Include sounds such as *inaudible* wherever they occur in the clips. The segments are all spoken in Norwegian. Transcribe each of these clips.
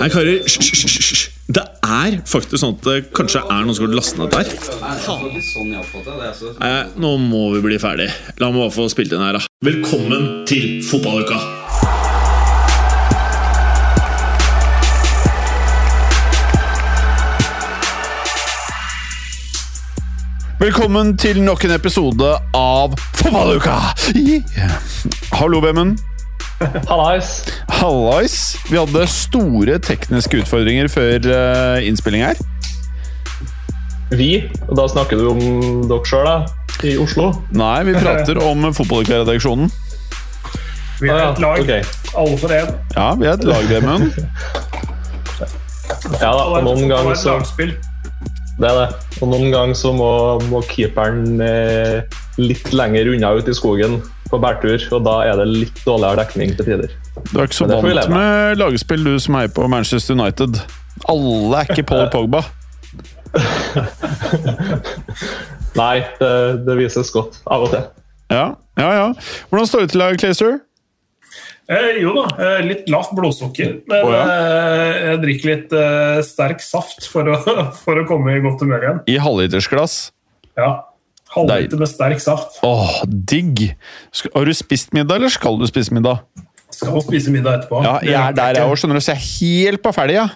Hei, karer. Hysj. Det er faktisk sånn at det kanskje er noen som har lastet ned der. Nei, nå må vi bli ferdig. La meg bare få spilt inn her, da. Velkommen til fotballuka! Velkommen til nok en episode av Fotballuka! Yeah. Hallo, Bemund. Hallais. Hallais! Vi hadde store tekniske utfordringer før uh, innspilling her. Vi, og da snakker du om dere sjøl, da? I Oslo? Nei, vi prater om fotballuka-redaksjonen. Vi er et lag, okay. alle for én. Ja, vi er et lag, Vemund. Ja da, og noen ganger så. Det er det. Og noen ganger så må, må keeperen eh, litt lenger unna ut i skogen på bærtur, og da er det litt dårligere dekning til tider. Du er ikke så vant med lagspill, du som heier på Manchester United. Alle er ikke Paul *laughs* Pogba. *laughs* Nei, det, det vises godt av og til. Ja, ja, ja. Hvordan står det til deg, Clayster? Eh, jo da, eh, litt lavt blodsukker. Men oh, ja. eh, jeg drikker litt eh, sterk saft for å, *laughs* for å komme i godt humør igjen. I halvlitersglass. Ja. Halvliter med sterk saft. Åh, digg! Skal, har du spist middag, eller skal du spise middag? Skal jo spise middag etterpå. Ja, jeg er der, jeg òg, skjønner du, så jeg er helt på ferdig, ja.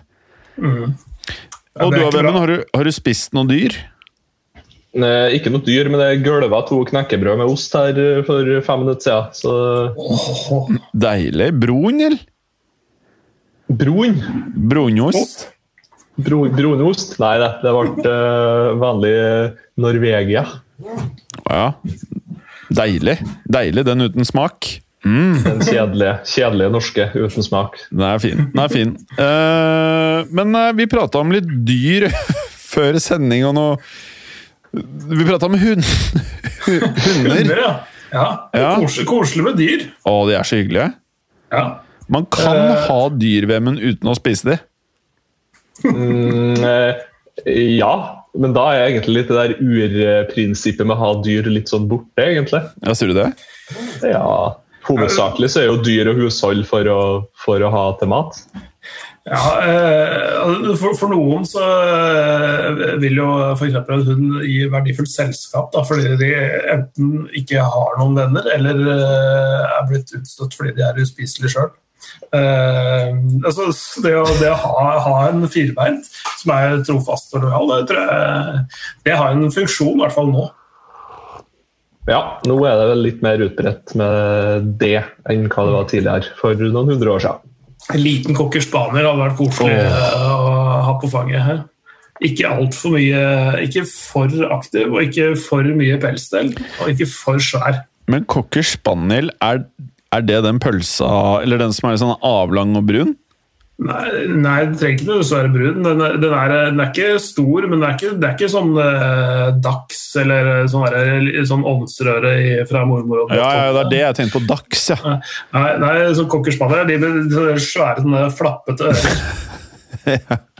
Ja, Og du, Vemund, har, du- har du spist noe dyr? Eh, Ikke noe dyr, men det gølva to knekkebrød med ost her eh, for fem minutter siden. Så Oh. Deilig. Broen, eller? Broen? Brunost? Bro, bronost? Nei, det, det ble eh, vanlig Norvegia. Ja. Deilig. Deilig, den uten smak. Den kjedelige, kjedelige norske uten smak. Den er fin. Den er fin. Uh, men uh, vi prata om litt dyr *laughs* før sending og noe Vi prata om hund, hunder. Hunder, ja. ja. Ja. Koselig, koselig med dyr. Å, de er så hyggelige. Ja. Man kan uh, ha dyr, Vemund, uten å spise de. Mm, ja, men da er egentlig litt det der urprinsippet med å ha dyr litt sånn borte, egentlig. Ja, Sier du det? Ja, Hovedsakelig så er jo dyr og hushold for å, for å ha til mat. Ja, eh, for, for noen så eh, vil jo f.eks. en hund gi verdifullt selskap, da, fordi de enten ikke har noen venner, eller eh, er blitt utstøtt fordi de er uspiselige sjøl. Altså, det å, det å ha, ha en firbeint som er trofast og lojal, det tror jeg det har en funksjon, i hvert fall nå. Ja, nå er det vel litt mer utbredt med det enn hva det var tidligere, for noen hundre år siden. En liten cocker spaniel hadde vært koselig eh, å ha på fanget her. Ikke altfor mye Ikke for aktiv, og ikke for mye pelsdel, og ikke for svær. Men cocker spaniel, er, er det den pølsa Eller den som er sånn avlang og brun? Nei, nei det trenger ikke noe svære brun. Den er, den, er, den er ikke stor, men det er ikke, det er ikke sånn eh, dags eller sånn, der, sånn ovnsrøre fra mormor. og Ja, ja, det er det jeg tenkte på. Dags, ja. Nei, nei sånn cocker spaniel, de med svære, sånne flappete ører. *laughs*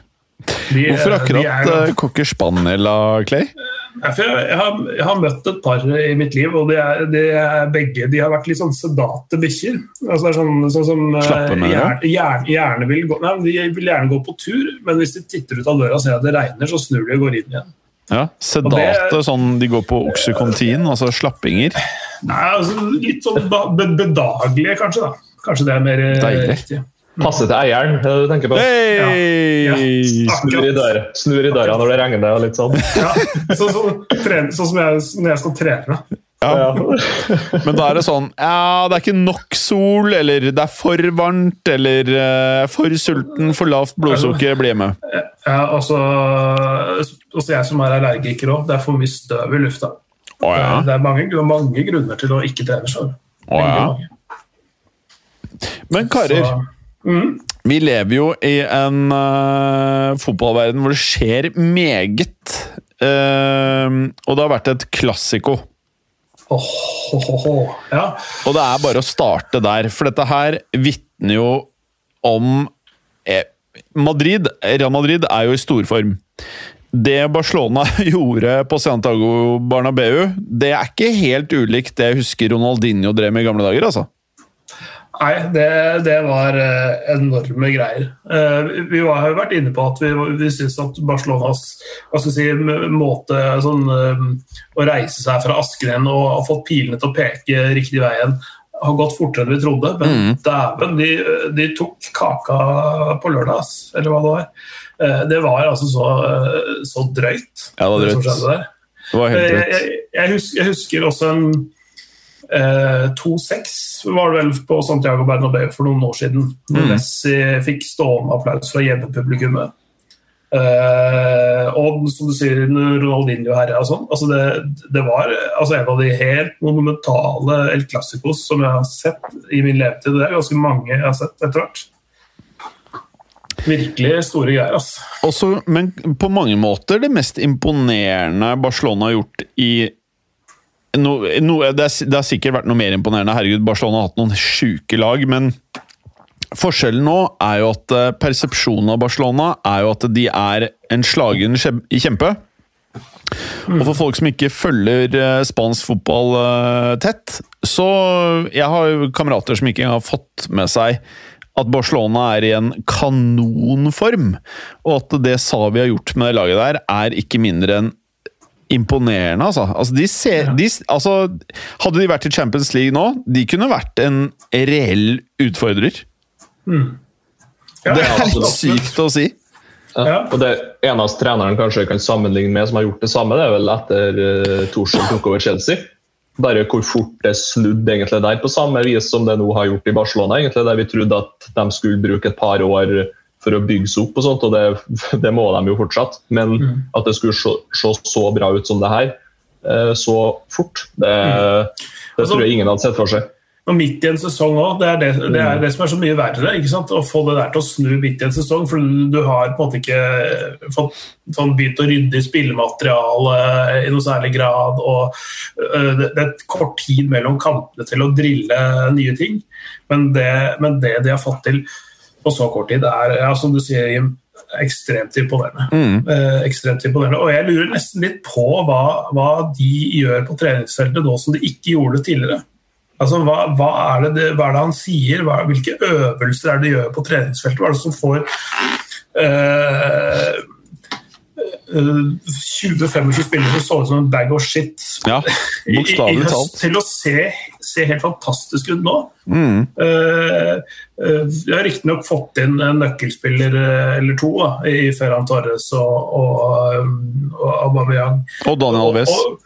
De- Hvorfor de akkurat er- eh, cocker spaniel, Clay? Jeg, har, jeg har møtt et par i mitt liv, og de er, de er begge de har vært litt sånn sedate bikkjer. Altså det sånn, sånn som eh, Slappe, mener gjerne, gjerne, gjerne vil gå, nei, de vil gjerne gå på tur, men hvis de titter ut av døra og ser at det regner, så snur de og går inn igjen. Ja, Sedate, sånn de går på oksykontin, altså slappinger. Nei, altså Litt sånn bedagelige, kanskje. da. Kanskje det er mer eh, Deilig. riktig. Passe til eieren, er det det du tenker på? Hey! Ja. Snur i døra, snur i døra når det regner og litt sånn. Ja, så, så, tren- sånn som jeg, når jeg skal trene. Ja, Ja. *laughs* men da er det sånn Ja, det er ikke nok sol, eller det er for varmt, eller uh, for sulten, for lavt blodsukker. Bli med. Ja, altså, jeg som er allergiker òg. Det er for mye støv i lufta. Å ja. Det er mange, mange grunner til å ikke trene sjøl. Å ja. Men karer, mm, vi lever jo i en uh, fotballverden hvor det skjer meget Uh, og det har vært et klassiko. Oh, oh, oh. Ja. Og det er bare å starte der, for dette her vitner jo om eh, Madrid, Real Madrid er jo i storform. Det Barcelona *laughs* gjorde på Santiago Barnabeu, det er ikke helt ulikt det jeg husker Ronaldinho drev med i gamle dager, altså. Nei, det, det var eh, enorme greier. Eh, vi var, har jo vært inne på at vi, vi syns at Barcelonas si, måte sånn, eh, å reise seg fra Askeren og ha fått pilene til å peke riktig veien, har gått fortere enn vi trodde. Men dæven, de, de tok kaka på lørdag, eller hva det var. Det var altså så, så drøyt, Ja, det var drøyt. Det. Det var helt Jeg, jeg, jeg, husker, jeg husker også en eh, 2-6 var det vel på Santiago Bernabeu for noen år siden. Mm. Messi fikk stående applaus fra hjemmepublikummet. Eh, og som du sier, Ronaldinho herja og sånn. Altså det, det var altså en av de helt monumentale El Clásicos som jeg har sett i min levetid. Det er ganske mange jeg har sett etter hvert. Virkelig store greier, altså. Også, men på mange måter det mest imponerende Barcelona har gjort i no, no, det, er, det har sikkert vært noe mer imponerende. Herregud, Barcelona har hatt noen sjuke lag, men forskjellen nå er jo at eh, persepsjonen av Barcelona er jo at de er en slagen kjempe. Og for folk som ikke følger eh, spansk fotball eh, tett, så Jeg har jo kamerater som ikke engang har fått med seg at Barcelona er i en kanonform, og at det Savi har gjort med det laget der, er ikke mindre enn imponerende, altså. altså, de ser, de, altså hadde de vært i Champions League nå, de kunne vært en reell utfordrer. Ja, Det er litt sykt å si. Ja. Og det eneste treneren kanskje kan sammenligne med som har gjort det samme, det er vel etter uh, Torshäll tok over Chelsea. Bare hvor fort det snudde egentlig der, på samme vis som det nå har gjort i Barcelona. egentlig, Der vi trodde at de skulle bruke et par år for å bygge seg opp, og sånt, og det, *laughs* det må de jo fortsatt. Men at det skulle se, se så bra ut som det her, eh, så fort, det, det tror jeg ingen hadde sett for seg. Og midt i en sesong òg. Det, det, det er det som er så mye verre. Å få det der til å snu midt i en sesong. For du har på en måte ikke fått sånn, begynt å rydde i spillematerialet i noe særlig grad. og uh, Det det er et kort tid mellom kampene til å drille nye ting. Men det, men det de har fått til på så kort tid, er ja, som du sier, Jim, ekstremt imponerende. Eh, ekstremt imponerende. Og jeg lurer nesten litt på hva, hva de gjør på treningsfeltet nå som de ikke gjorde tidligere. Altså, hva, hva, er det, hva er det han sier? Hvilke øvelser er det de gjør på treningsfeltet? Hva er det som får eh, 20-25 spillere som så ut som en bag of shit Ja, i, i, høst, til å se, se helt fantastisk ut nå? Mm. Uh, uh, Vi har riktignok fått inn en nøkkelspiller eh, eller to da, i Ferran Torres og, og, og Aubameyang. Og Daniel Alves. Og-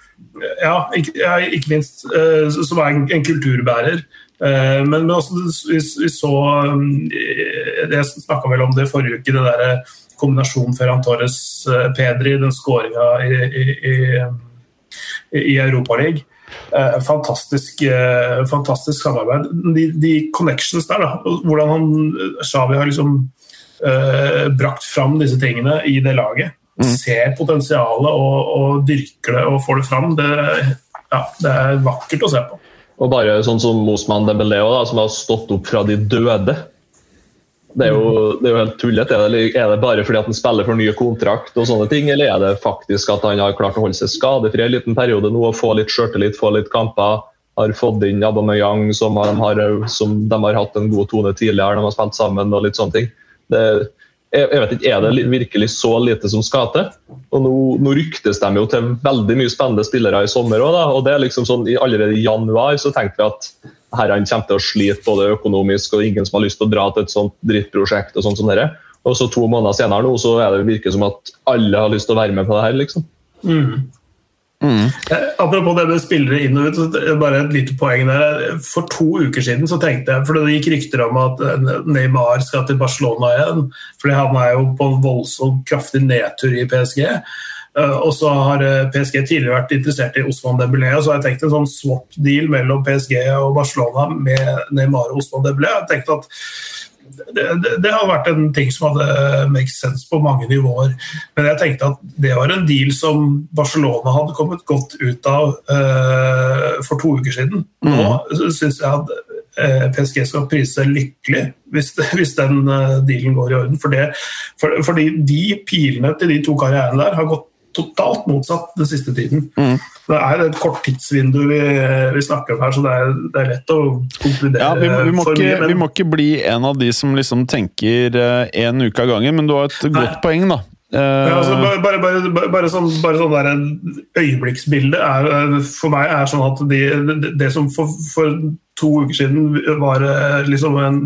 Ja, ikke, ja, ikke minst. Uh, som er en, en kulturbærer. Men, men også, vi, vi så um, Jeg snakka vel om det forrige uke, det der kombinasjonen Ferran Torres-Pedri, den skåringa i, i, i, i Europaligaen. Eh, fantastisk, eh, fantastisk samarbeid. De, de connections der, da. Hvordan han, Xavi har liksom eh, brakt fram disse tingene i det laget. Ser potensialet og, og dyrker det og får det fram. Det, ja, det er vakkert å se på. Og bare sånn som Mosman Dembélé, som har stått opp fra de døde. Det er jo, det er jo helt tullete. Er det, bare fordi at han spiller for ny kontrakt, og sånne ting, eller er det faktisk at han har klart å holde seg skadefri en liten periode nå og få litt sjøltillit, få litt kamper? Har fått inn Aubameyang, som, de som de har hatt en god tone tidligere, de har spilt sammen og litt sånne ting. Det, jeg vet ikke, Er det virkelig så lite som skal til? Og Nå, nå ryktes de jo til veldig mye spennende spillere i sommer òg. Og det er liksom sånn, allerede i januar så tenkte vi at herrene kommer til å slite både økonomisk og ingen som har lyst til å dra til et sånt drittprosjekt. Og sånt som dette. Og så to måneder senere nå, så er det virker som at alle har lyst til å være med på det her. liksom. Eh, Apropos det med spillere inn og ut, bare et lite poeng der. For to uker siden så tenkte jeg, for det gikk rykter om at eh, Neymar skal til Barcelona igjen. fordi han er jo på en voldsomt kraftig nedtur i PSG. Eh, Og så har eh, PSG tidligere vært interessert i Osman Dembélé. Så har jeg tenkt en sånn swap-deal mellom PSG og Barcelona med Neymar og Osman Dembélé. Jeg tenkte at det, det, det har vært en ting som hadde make sense på mange nivåer. Men jeg tenkte at det var en deal som Barcelona hadde kommet godt ut av uh, for to uker siden. Nå mm. syns jeg at uh, PSG skal prise seg lykkelig hvis, *laughs* hvis den uh, dealen går i orden. For det, for, fordi de pilene til de to karrierene der har gått totalt motsatt den siste tiden. Mm. Det er et kort tidsvindu vi, vi snakker om her, så det er, det er lett å konkludere. Ja, vi, vi, må ikke, mye, men... vi, må ikke, bli en av de som liksom tenker én uh, uke av gangen, men du har et Nei. godt poeng, da. Uh, ja, altså, bare, bare, bare, sånn, bare sånn der øyeblikksbilde er, eh, for meg er sånn at de, det, det som for, for, to uker siden var eh, liksom en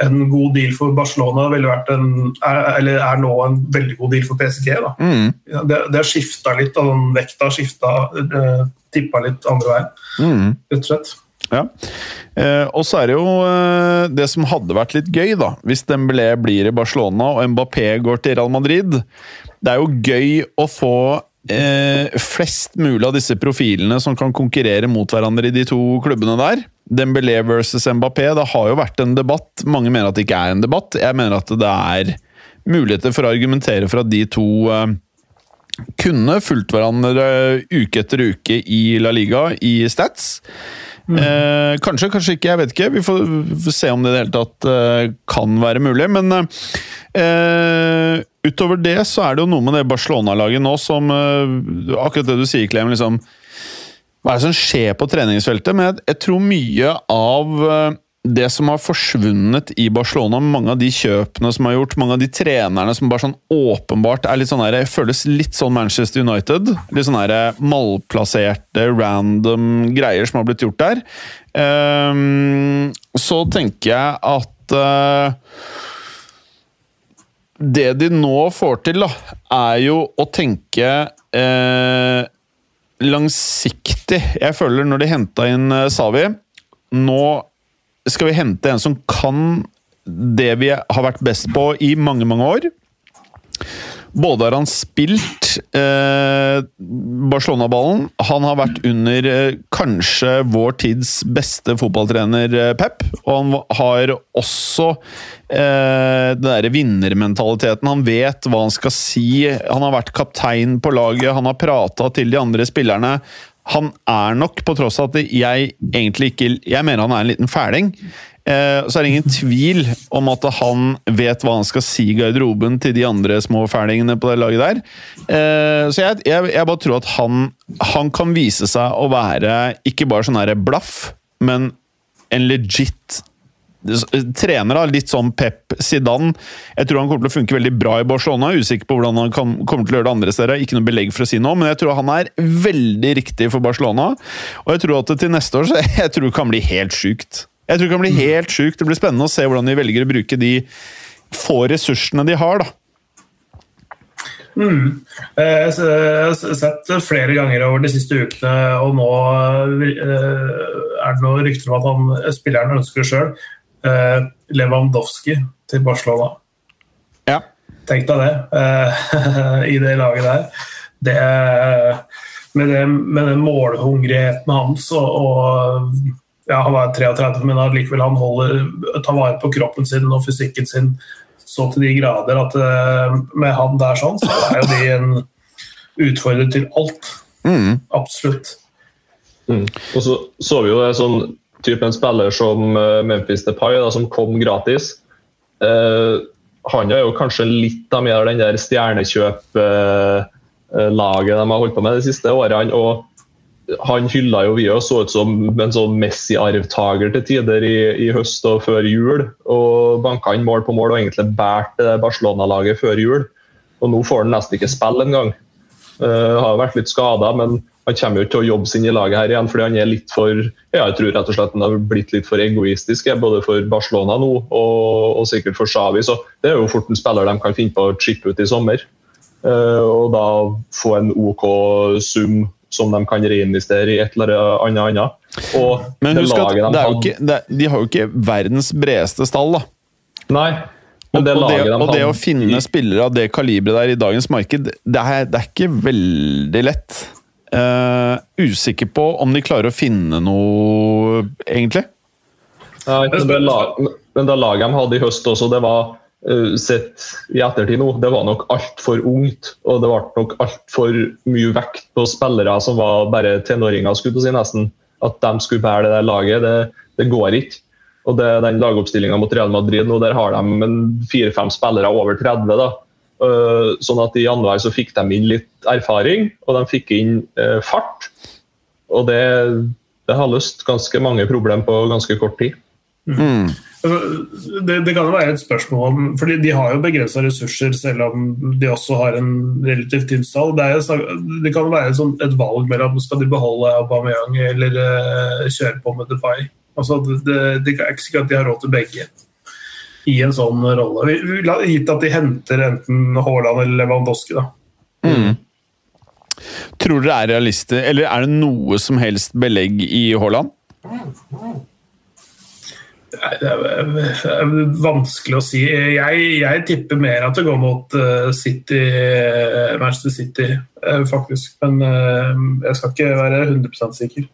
en god deal for Barcelona en, er, eller er nå en veldig god deal for PSG. Mm. Det, det har skifta litt, og den vekta har skifta, uh, tippa litt andre veien, mm. rett og slett. Ja. Eh, og så er det jo eh, det som hadde vært litt gøy, da. Hvis Dembélé blir i Barcelona og Mbappé går til Real Madrid. Det er jo gøy å få eh, flest mulig av disse profilene som kan konkurrere mot hverandre i de to klubbene der. Dembélé versus Mbappé, det har jo vært en debatt. Mange mener at det ikke er en debatt. Jeg mener at det er muligheter for å argumentere for at de to eh, kunne fulgt hverandre uke etter uke i La Liga i Stats. Mm. Eh, kanskje, kanskje ikke, jeg vet ikke. Vi får, får se om det i det hele tatt eh, kan være mulig. Men eh, utover det så er det jo noe med det Barcelona-laget nå som eh, Akkurat det du sier, Clem. Liksom, hva er det som skjer på treningsfeltet? Men jeg, jeg tror mye av eh, det som har forsvunnet i Barcelona, mange av de kjøpene som har gjort, mange av de trenerne som bare sånn åpenbart er litt sånn her, føles litt sånn Manchester United. Litt sånn eh, malplasserte, random greier som har blitt gjort der. Um, så tenker jeg at uh, Det de nå får til, da, er jo å tenke uh, langsiktig. Jeg føler når de henta inn Savi Nå skal vi hente en som kan det vi har vært best på i mange, mange år. Både har han spilt eh, Barcelona-ballen, han har vært under eh, kanskje vår tids beste fotballtrener, eh, Pep. Og han har også eh, den derre vinnermentaliteten. Han vet hva han skal si. Han har vært kaptein på laget, han har prata til de andre spillerne han er nok, på tross av at jeg egentlig ikke Jeg mener han er en liten fæling. Eh, så er det ingen tvil om at han vet hva han skal si i garderoben til de andre små fælingene på det laget der. Eh, så jeg, jeg, jeg, bare tror at han, han kan vise seg å være ikke bare sånn blaff, men en legit trener, da, litt sånn Pep Zidane. Jeg tror han kommer til å funke veldig bra i Barcelona. Usikker på hvordan han kan, kommer til å gjøre det andre steder. Ikke noe belegg for å si noe, men jeg tror han er veldig riktig for Barcelona. Og jeg tror at til neste år så *laughs* jeg tror det kan bli helt sjukt. Jeg tror det kan bli helt sjukt. Det blir spennende å se hvordan de velger å bruke de få ressursene de har. da. Mm. Jeg har sett flere ganger over de siste ukene, og nå eh, er det noe rykter om at han, spilleren ønsker sjøl. Eh, Lewandowski til Barcelona. Ja. Tenk deg det, eh, *laughs* i det laget der. Det, med, det, med den målhungrigheten hans og, og ja, Han er 33, men allikevel han holder, tar vare på kroppen sin og fysikken sin så til de grader at eh, med han der sånn, så er jo de en utfordrer til alt. Mm. Absolutt. Mm. Og så så vi jo det sånn typen spiller som eh, Memphis Depay, da, som kom gratis. Eh, han er jo kanskje litt av mer den der stjernekjøp-laget eh, de har holdt på med de siste årene. og han hylla jo vi og så ut som en sånn Messi-arvtaker til tider i, i, høst og før jul. og Banka inn mål på mål og egentlig båret Barcelona-laget før jul. Og Nå får han nesten ikke spille engang. Uh, har vært litt skada, men han kommer jo til å jobbe sin i laget her igjen, fordi han er litt for ja, jeg tror rett og slett han har blitt litt for egoistisk, både for Barcelona nå og, og sikkert for Xavi. Så det er jo fort en spiller de kan finne på å chippe ut i sommer. Uh, og da få en OK sum som de kan reinvestere i et eller annet. annet. Og Men husk at de, ikke, de har jo ikke verdens bredeste stall, da. Nei. Og det, og, det, og det, å finne spillere av det kaliberet der i dagens marked, det er, det er ikke veldig lett. Uh, usikker på om de klarer å finne noe, egentlig. Nei, men, det lag, men det laget de hadde i høst også, det var sett i ettertid nå, det var nok altfor ungt. Og det ble nok altfor mye vekt på spillere som var bare tenåringer, skulle du si nesten. At de skulle bære det der laget, det, det går ikke. Og det, den lagoppstillinga mot Real Madrid nå, der har de fire-fem spillere over 30. da. Uh, sånn at I januar så fikk de inn litt erfaring, og de fikk inn uh, fart. Og det, det har løst ganske mange problemer på ganske kort tid. Mm. Altså, det, det, kan jo være et spørsmål om fordi De har jo begrensa ressurser, selv om de også har en relativt tynn stall. Det, det, kan være et, sånt, et, valg mellom skal de beholde Aubameyang eller uh, kjøre på med Depay. Altså, det, det, er ikke sikkert at de har råd til begge i en sånn rolle. Gitt at de henter enten Haaland eller Lewandowski. da. Mm. Tror dere er realister, eller er det noe som helst belegg i Haaland? Det er vanskelig å si. Jeg, jeg, tipper mer at det går mot eh, City, eh, Manchester City, eh, faktisk. Men jeg skal ikke være 100 sikker.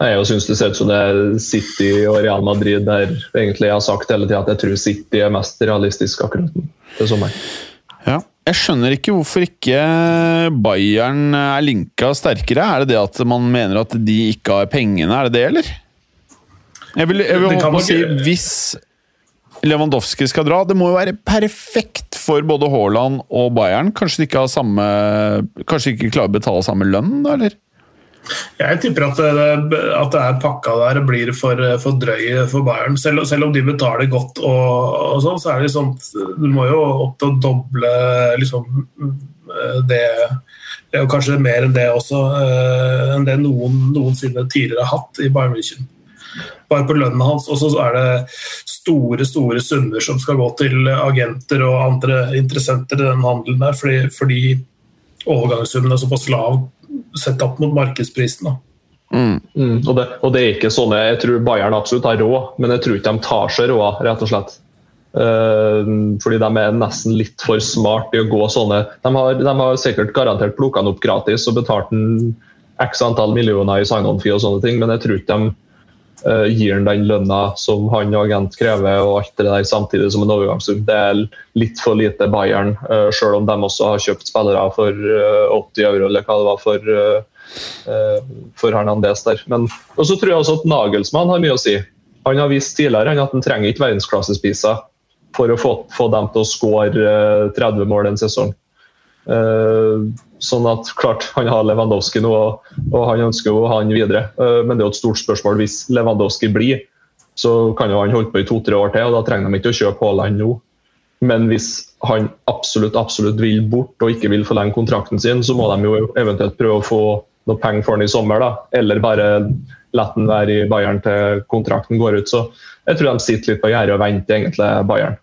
Nei, Jeg syns det ser ut som det er City og Real Madrid der egentlig jeg har sagt hele tida at jeg tror City er mest realistisk akkurat til sommeren. Ja. Jeg skjønner ikke hvorfor ikke Bayern er linka sterkere. Er det det at man mener at de ikke har pengene, er det det, eller? Jeg vil, jeg vil håpe å si hvis Lewandowski skal dra. Det må jo være perfekt for både Haaland og Bayern. Kanskje de ikke, samme, kanskje de ikke klarer å betale samme lønn, eller? Jeg tipper at det, at det er pakka der og blir for, for drøy for Bayern. Selv, selv, om de betaler godt, og, og sånn, så er det liksom Du må jo opp til å doble liksom, det, det er kanskje mer enn det også, uh, enn det noen noensinne tidligere har hatt i Bayern München. Bare på lønna hans. Og så er det store store summer som skal gå til agenter og andre interessenter i den handelen der, fordi, fordi overgangssummen er såpass lav sett opp mot markedsprisen. Mm. Mm, og, det, og, det, er ikke sånn, Jeg tror Bayern absolutt har råd, men jeg tror ikke de tar seg råd, rett og slett. Uh, fordi de er nesten litt for smart i å gå sånne De har, de har sikkert garantert plukka den opp gratis og betalt en x antall millioner i sign-on-fee og sånne ting, men jeg tror ikke de gir han den lønna som han og agent krever, og alt det der samtidig som en overgangssum. Det er litt for lite Bayern, uh, selv om de også har kjøpt spillere for uh, 80 euro, eller hva det var for, for Hernandez der. Men, og så tror jeg også at Nagelsmann har mye å si. Han har vist tidligere at han trenger ikke verdensklassespiser for å få, få dem til å skåre 30 mål en sesong. Uh, sånn at klart Han har Lewandowski nå, og han ønsker jo han videre. Uh, men det er jo et stort spørsmål. Hvis Lewandowski blir, så kan jo han holde på i to-tre år til, og da trenger de ikke å kjøpe Haaland nå. Men hvis han absolutt absolutt vil bort og ikke vil forlenge kontrakten sin, så må de jo eventuelt prøve å få noe penger for han i sommer, da. Eller bare la han være i Bayern til kontrakten går ut. Så jeg tror de sitter litt på gjerdet og venter egentlig Bayern.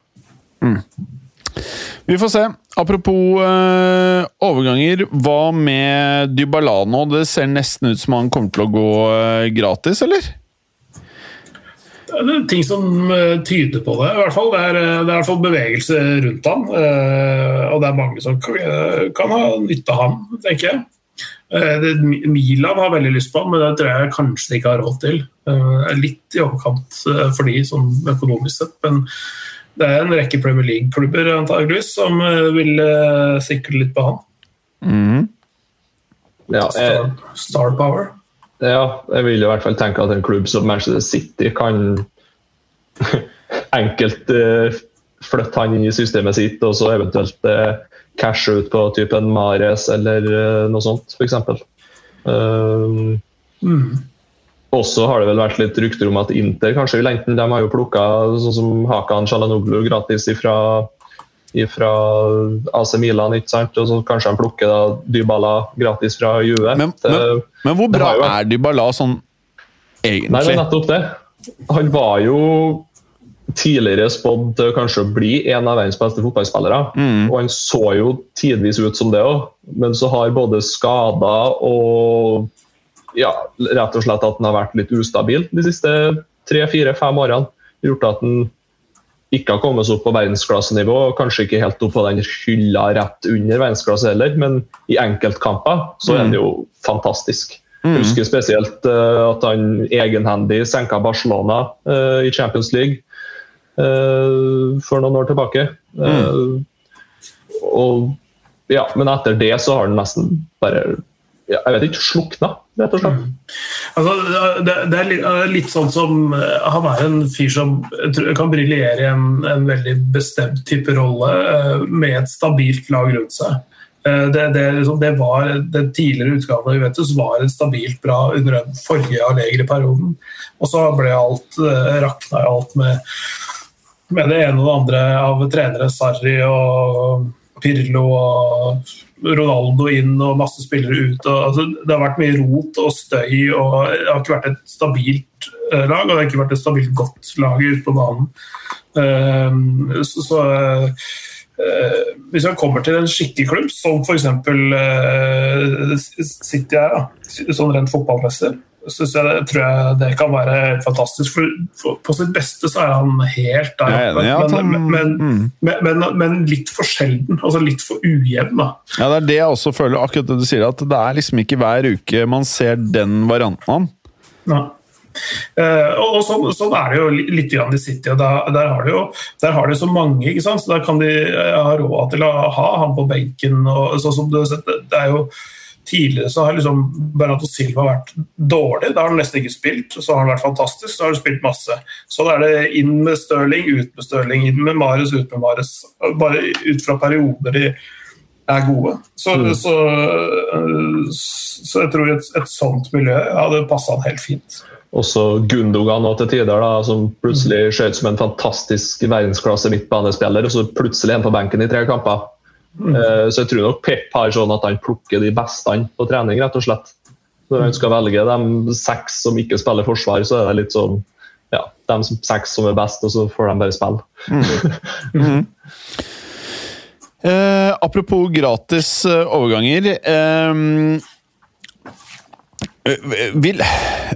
Mm. Vi får se. Apropos øh, overganger. Hva med Dybala nå? Det ser nesten ut som han kommer til å gå øh, gratis, eller? Det er ting som øh, tyder på det. I hvert fall. Det, er, det er i hvert fall bevegelse rundt han. og det er mange som kan, kan ha nytte av han, tenker jeg. Milan har veldig lyst på han, men det tror jeg kanskje de ikke har råd til. Litt i overkant for de sånn økonomisk sett. men det er en rekke Premier League-klubber antageligvis som eh, vil uh, sikre litt på han. Mm. Ja, jeg, Star, Star, Power. Ja, jeg vil i hvert fall tenke at en klubb som Manchester City kan *laughs* enkelt uh, flytte han inn i systemet sitt, og så eventuelt uh, cashe ut på typen Mares eller noe sånt, f.eks. Uh, mm. Også har det vel vært litt rykter om at Inter kanskje vil enten De har jo plukka sånn som Hakan Shalanoglu gratis ifra, ifra AC Milan, ikke sant? og så kanskje de plukker da Dybala gratis fra Juve. Men, men, men hvor bra jo... er Dybala sånn egentlig? Nei, det er nettopp det. Han var jo tidligere spådd til kanskje å bli en av verdens beste fotballspillere. Mm. Og han så jo tidvis ut som det òg, men så har både skader og ja, rett og slett at den har vært litt ustabil de siste tre-fire-fem årene. Gjort at den ikke har kommet seg opp på verdensklassenivå, og kanskje ikke helt opp på den hylla rett under verdensklasse heller, men i enkeltkamper så er den jo fantastisk. Jeg husker spesielt uh, at han egenhendig senka Barcelona uh, i Champions League uh, for noen år tilbake. Mm. og, ja, men etter det så har han nesten bare jeg vet ikke, slukna, rett og slett. Altså, det, det er litt, litt sånn som eh, Han er en fyr som kan briljere i en, en veldig bestemt type rolle eh, med et stabilt lag rundt seg. Eh, Det, det, liksom, det var Den tidligere utgaven av Juventus var et stabilt bra under den forrige Allegri-perioden. Og så ble alt rakna alt med, med det ene og det andre av trenere. Sarri og Pirlo og Ronaldo inn og masse spillere ut. Og, altså, det har vært mye rot og støy, og det har ikke vært et stabilt eh, lag. Og det har ikke vært et stabilt godt lag ute på banen. Uh, så, så uh, hvis man kommer til en skikkelig klubb, som f.eks. Uh, City er, sånn rent fotballmessig, synes jeg, det- tror jeg det kan være helt fantastisk. For, for På sitt beste så er han helt der er oppe, han- men, men, mm. men, men, litt for sjelden. Altså litt for ujevn. da. Ja, Det er det jeg også føler, akkurat det du sier, at det er liksom ikke hver uke man ser den varianten av. Ja. Uh, og sånn, sånn er det jo litt grann i City. og da, Der har de jo der har de så mange, ikke sant? så der kan de ha råd til å ha han på benken. og sånn som du har sett, det er jo Tidligere så har liksom Bernardo Silva vært dårlig. Da har han nesten ikke spilt. Så har han vært fantastisk, så har han spilt masse. Så da er det inn med Stirling, ut med Stirling, inn med Mares, ut med Mares. Bare ut fra perioder de er gode. Så, så, øh, så jeg tror et, et sånt miljø hadde passa han helt fint. Også Gundogan nå til tider, da, som plutselig ser ut som en fantastisk verdensklasse midtbanespiller, og så plutselig er han på benken i tre kamper. Eh, Så jeg tror nok Pep har sånn at han plukker de beste på trening, rett og slett. Når han skal velge de seks som ikke spiller forsvar, så er det litt sånn ja, de seks som er best, og så får de bare spille. *laughs* Eh, apropos gratis eh, overganger. ehm, eh, vil,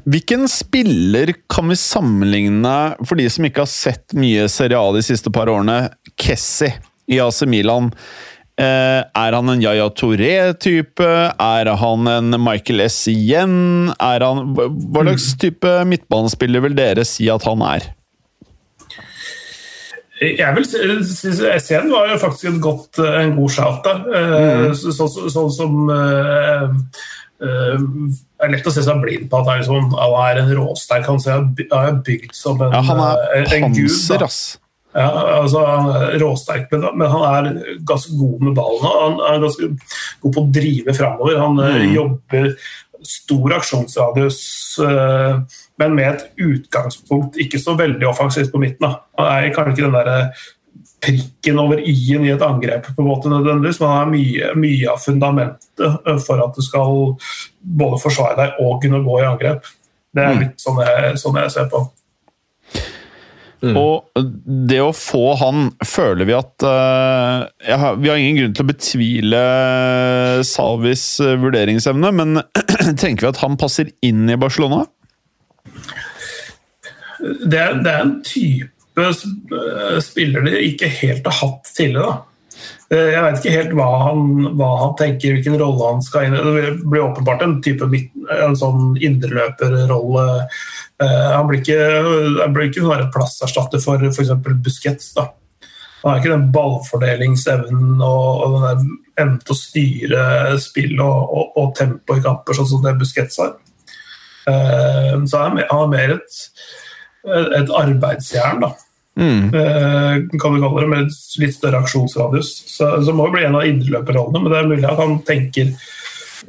hvilken spiller kan vi sammenligne, for de som ikke har sett mye Serie A de siste par årene, Kessi i AC Milan? Eh, er han en Yaya Touré-type? Er han en Michael S. igjen? Er han, hva slags type midtbanespiller vil dere si at han er? Jeg vil SN var jo faktisk en, godt, eh, en god shout der. Mm. Sånn så, så, som uh, eh, er lett å se seg blind på at han er, liksom, han er en råsterk. Han er bygd som en, Ja, han er er en gud. panser, da. ass. Ja, altså, han er råsterk, men, men han er ganske god med ballen. Han er ganske god på å drive framover. Han mm. jobber stor aksjonsradius, eh, men med et utgangspunkt ikke så veldig offensivt på midten. Da. Han er kanskje ikke den der eh, prikken over i-en i et angrep, på en måte nødvendigvis, men han er mye, mye av fundamentet eh, for at du skal både forsvare deg og kunne gå i angrep. Det er litt sånn jeg, sånn jeg ser på. Og det å få han, føler vi at uh, har, Vi har ingen grunn til å betvile Salvis eh, vurderingsevne, men *clears throat* tenker vi at han passer inn i Barcelona? det er, det er en type eh, spiller de ikke helt har hatt tidligere. da. Eh, Jeg vet ikke helt hva han, hva han tenker, hvilken rolle han skal inn i. Det blir åpenbart en type midt, en sånn indreløperrolle. Eh, Han blir ikke, han blir ikke sånn plasserstatter for f.eks. Busquets. da. Han har ikke den ballfordelingsevnen og, og den evnen til å styre spill og, og, og tempo i kamper, sånn som det Busquets har. Uh, Så han er mer- han er mer et et arbeidsjern, da. Eh, kan du kalle det, med litt større aksjonsradius. Så, så må det bli en av indreløperrollene, men det er mulig at han tenker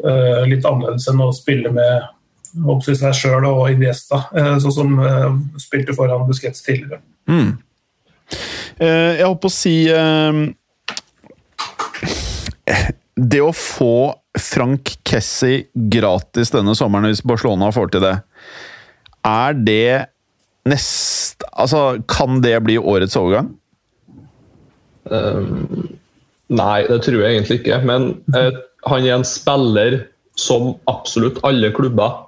uh, litt annerledes enn å spille med håper jeg, seg sjøl og Iniesta, eh, sånn som eh, spilte foran Busquets tidligere. Mm. jeg holdt på å si eh, Det å få Frank Kessi gratis denne sommeren, hvis Barcelona får til det, er det nest... Altså, kan det bli årets overgang? Nei, det tror jeg egentlig ikke. Men uh, han er en spiller som absolutt alle klubber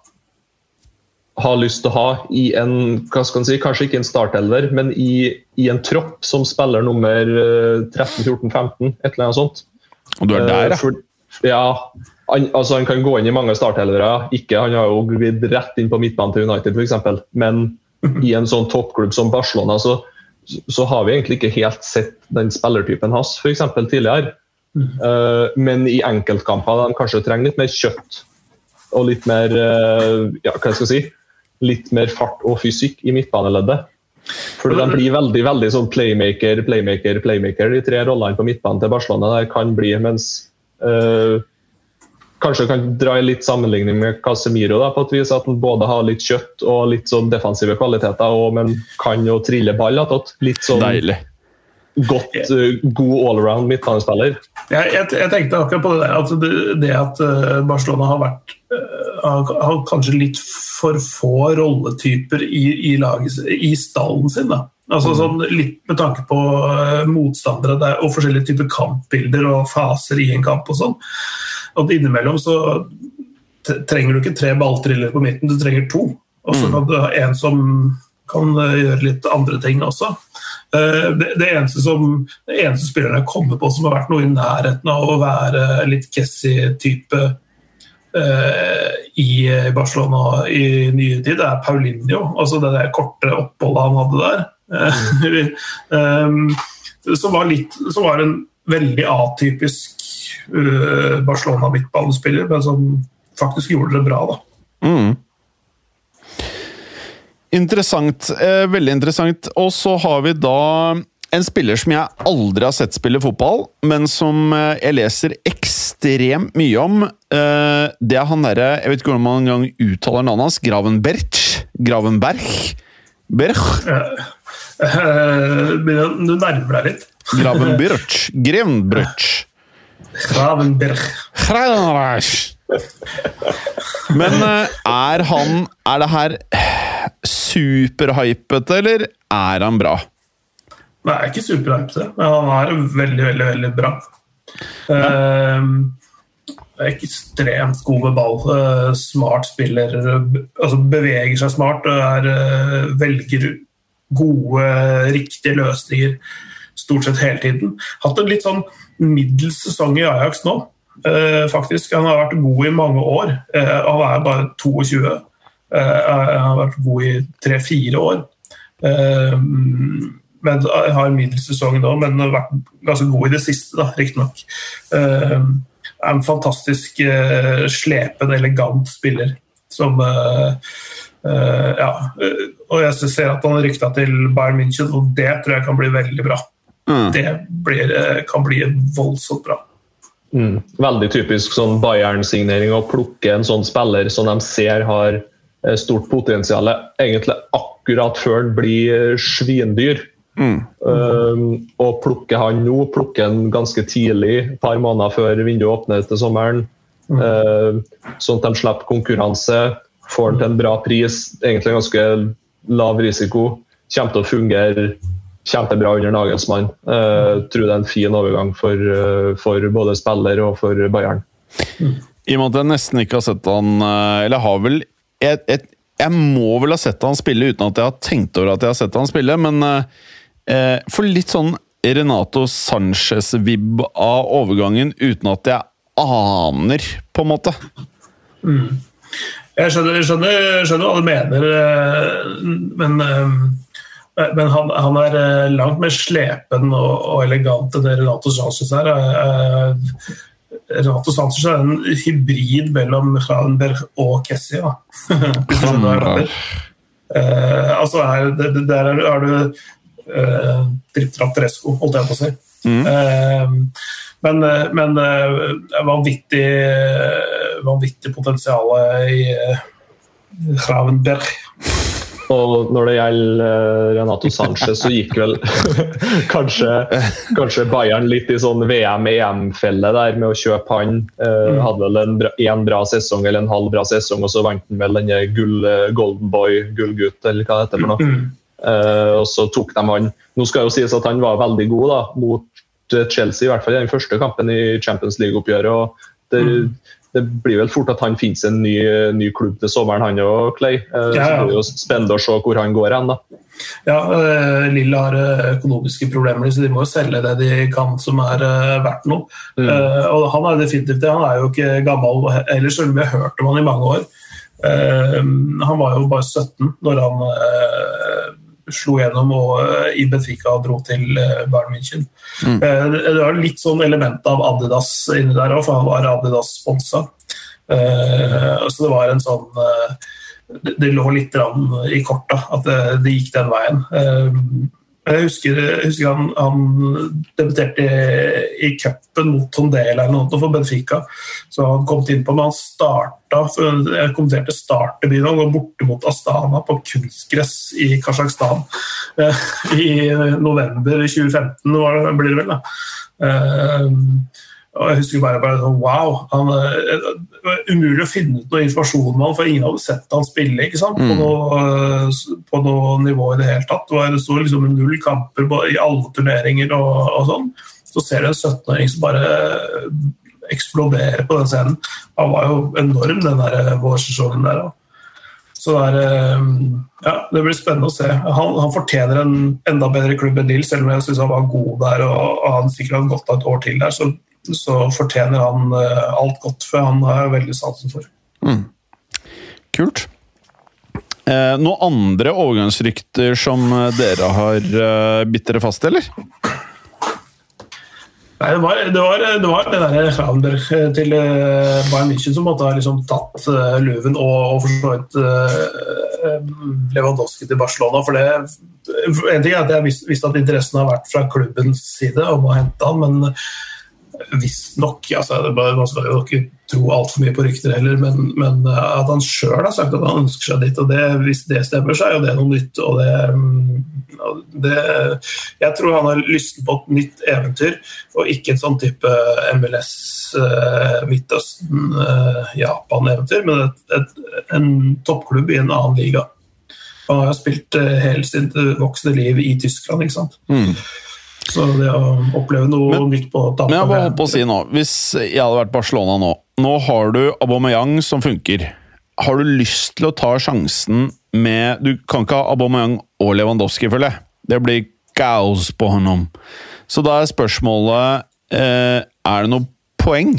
har lyst til å ha i en hva skal man si, kanskje ikke en startelver, men i, i en tropp som spiller nummer eh, 13, 14, 15, et eller annet sånt. Og du er der, Eh, ja? For, ja. han, altså han kan gå inn i mange startelvere. Ikke, han har jo glidd rett inn på midtbanen til United, f.eks. Men i en sånn toppklubb som Barcelona, så, så har vi egentlig ikke helt sett den spillertypen hans f.eks. tidligere. Uh, men i enkeltkamper de kanskje trenger litt mer kjøtt og litt mer uh, ja, hva skal jeg si, litt mer fart og fysikk i midtbaneleddet. For De blir veldig veldig sånn playmaker, playmaker, playmaker, de tre rollene på midtbanen til Barcelona. der kan bli, mens øh, Kanskje kan dra i litt sammenligning med Casemiro, da, på et vis, at han både har litt kjøtt og litt sånn defensive kvaliteter, og, men kan jo trille ball attåt. Litt sånn Deilig. godt, uh, god allround midtbanespiller. Jeg, jeg, jeg, tenkte akkurat på det der, at det, det at Barcelona har vært har, har kanskje litt for få rolletyper i, i, laget, i stallen sin. da. Altså Mm. sånn Litt med tanke på uh, motstandere der, og forskjellige typer kampbilder og faser i en kamp. og sånn. At innimellom så trenger du ikke tre balltriller på midten, du trenger to. Og så kan du ha en som kan uh, gjøre litt andre ting også. Uh, det, det, eneste som, det eneste spillerne kommer på som har vært noe i nærheten av å være litt Kessie-type i Barcelona i nye tid, er Paulinho. Altså det der korte oppholdet han hadde der. Mm. *laughs* som, var litt, som var en veldig atypisk uh, Barcelona-midtbanespiller, men som faktisk gjorde det bra. da. Mm. Interessant. Eh, veldig interessant. Og så har vi da en spiller som jeg aldri har sett spille fotball, men som eh, jeg leser ekstremt mye om. Eh, det er han derre Jeg vet ikke hvordan man engang uttaler navnet hans. Gravenberch? Gravenberg? Berch? Uh, du nærmer deg litt. Gravenberch. *laughs* Grevenbrech. Gravenberg. Men eh, er han Er det her superhypete, eller er han bra? Nei, ikke superhypete, men han er veldig, veldig, veldig bra. Uh, er ekstremt god med ball. Uh, smart spiller. altså Beveger seg smart og er, uh, velger gode, riktige løsninger stort sett hele tiden. Hatt en litt sånn middels sesong i Ajax nå, faktisk. Han har vært god i mange år. han er bare 22. han har vært god i tre-fire år. Men har middels sesong nå, men har vært ganske god i det siste, da, riktignok. Uh, er en fantastisk uh, slepen, elegant spiller som uh, uh, Ja. Og jeg ser at han har rykta til Bayern München, og det tror jeg kan bli veldig bra. Mm. Det blir, kan bli voldsomt bra. Mm. Veldig typisk sånn Bayern-signering å plukke en sånn spiller som de ser har stort potensial, egentlig akkurat før han blir svindyr. Mm. Um, og plukke han nå, plukke han ganske tidlig, et par måneder før vinduet åpner til sommeren. Mm. Uh, sånn at de slipper konkurranse, får han til en bra pris, egentlig ganske lav risiko. Kommer til å fungere kjempebra under Nagelsmann. Uh, tror det er en fin overgang for, uh, for både spiller og for Bayern. I og med at jeg nesten ikke har sett han Eller har vel jeg, et, jeg må vel ha sett han spille uten at jeg har tenkt over at jeg har sett han spille, men eh, for litt sånn Renato Sanchez-vib av overgangen uten at jeg aner, på en måte. Mm. Jeg skjønner, skjønner, skjønner, hva du mener, men, men han, han, er langt mer slepen og, og elegant enn det Renato Sanchez er. Renato Sanchez er en hybrid mellom Franberg og Kessie. Da. *laughs* Skjønner hva jeg mener. Uh, altså er, det, der er, er du uh, Trapperesco, holdt jeg på å si. Mm. Uh, men, men vanvittig, vanvittig potensial i Frauenberg. Og når det gjelder Renato Sanchez, så gikk vel *laughs* kanskje, kanskje, Bayern litt i sånn VM-EM-felle der med å kjøpe han. Eh, hadde vel en bra, en bra, sesong eller en halv bra sesong, og så vant han vel denne gull, Golden Boy, gullgutt, eller hva det heter for noe. Eh, og så tok de han Nå skal jo sies at han var veldig god da, mot Chelsea, i hvert fall i den første kampen i Champions League-oppgjøret. og det, mm det blir vel fort at han finner en ny, ny klubb til sommeren, han òg, Clay. Eh. Så det blir jo spennende å se hvor han går hen. da. Ja, eh, Lille har eh, økonomiske problemer, så de må jo selge det de kan som er eh, verdt noe. Mm. Eh, og han er definitivt det. Han er jo ikke gammel ellers, selv om vi har hørt om han i mange år. Eh, han var jo bare 17 når han eh, slo gjennom og eh, i Benfica dro til eh, Bayern München. Mm. Eh, det var litt sånn element av Adidas inni der òg, for han var Adidas-sponsa. Så det var en sånn det, lå litt i korta at det, det gikk den veien. Eh, jeg husker, jeg husker han, han debuterte i, i cupen mot Tondela eller noe for Benfica. Så han kom inn på, men han starta Jeg kommenterte startdebuten. Han var borte mot Astana på kunstgress i Kasjokstan eh, i november 2015, var blir det vel. da. Eh, og jeg husker bare, bare sånn, wow, han, eh, Det var umulig å finne ut noe informasjon om han, for ingen hadde sett han spille ikke sant? På, Mm. noe, eh, på noe nivå i det hele tatt. Det var- Det sto liksom null kamper i alle turneringer og, og sånn. Så ser du en 17-åring som bare eh, eksploderer på den scenen. Han var jo enorm, den der eh, vårsesongen der. også. Så det, er, eh, ja, det blir spennende å se. Han, han fortjener en enda bedre klubb enn Lill, selv om jeg syns han var god der og, og han sikkert hadde gått av et år til der. Så, så fortjener han eh, alt godt, for han har jeg veldig sansen for. Kult. Eh, noen andre overgangsrykter som eh, dere har eh, bitt dere fast eller? Nei, det var det, var, det, var det der Fraunberg til eh, Bayern München som måtte ha liksom tatt uh, luven og, og for så vidt eh, Lewandowski til Barcelona. For det, en ting er at jeg visste, visste at interessen har vært fra klubbens side om å hente han, men visstnok altså, Man skal jo ikke tro altfor mye på rykter heller, men, men eh, at han sjøl har sagt at han ønsker seg dit, og det, hvis det stemmer, så er jo det noe nytt. og det, mm, det Jeg tror han har lyst på et nytt eventyr, og ikke et sånn type MLS eh, Midtøsten, eh, Japan-eventyr, men et, et, en toppklubb i en annen liga. Han har jo spilt hele sitt voksne liv i Tyskland, ikke sant. Mm. Så det å oppleve noe Men- nytt på Men jeg bare holdt på å si nå, hvis jeg hadde vært Barcelona nå Nå har du Aubameyang som funker. Har du lyst til å ta sjansen med Du kan ikke ha Aubameyang og Lewandowski, føler jeg. Det blir kaos på honom. Så da er spørsmålet eh, Er det noe poeng?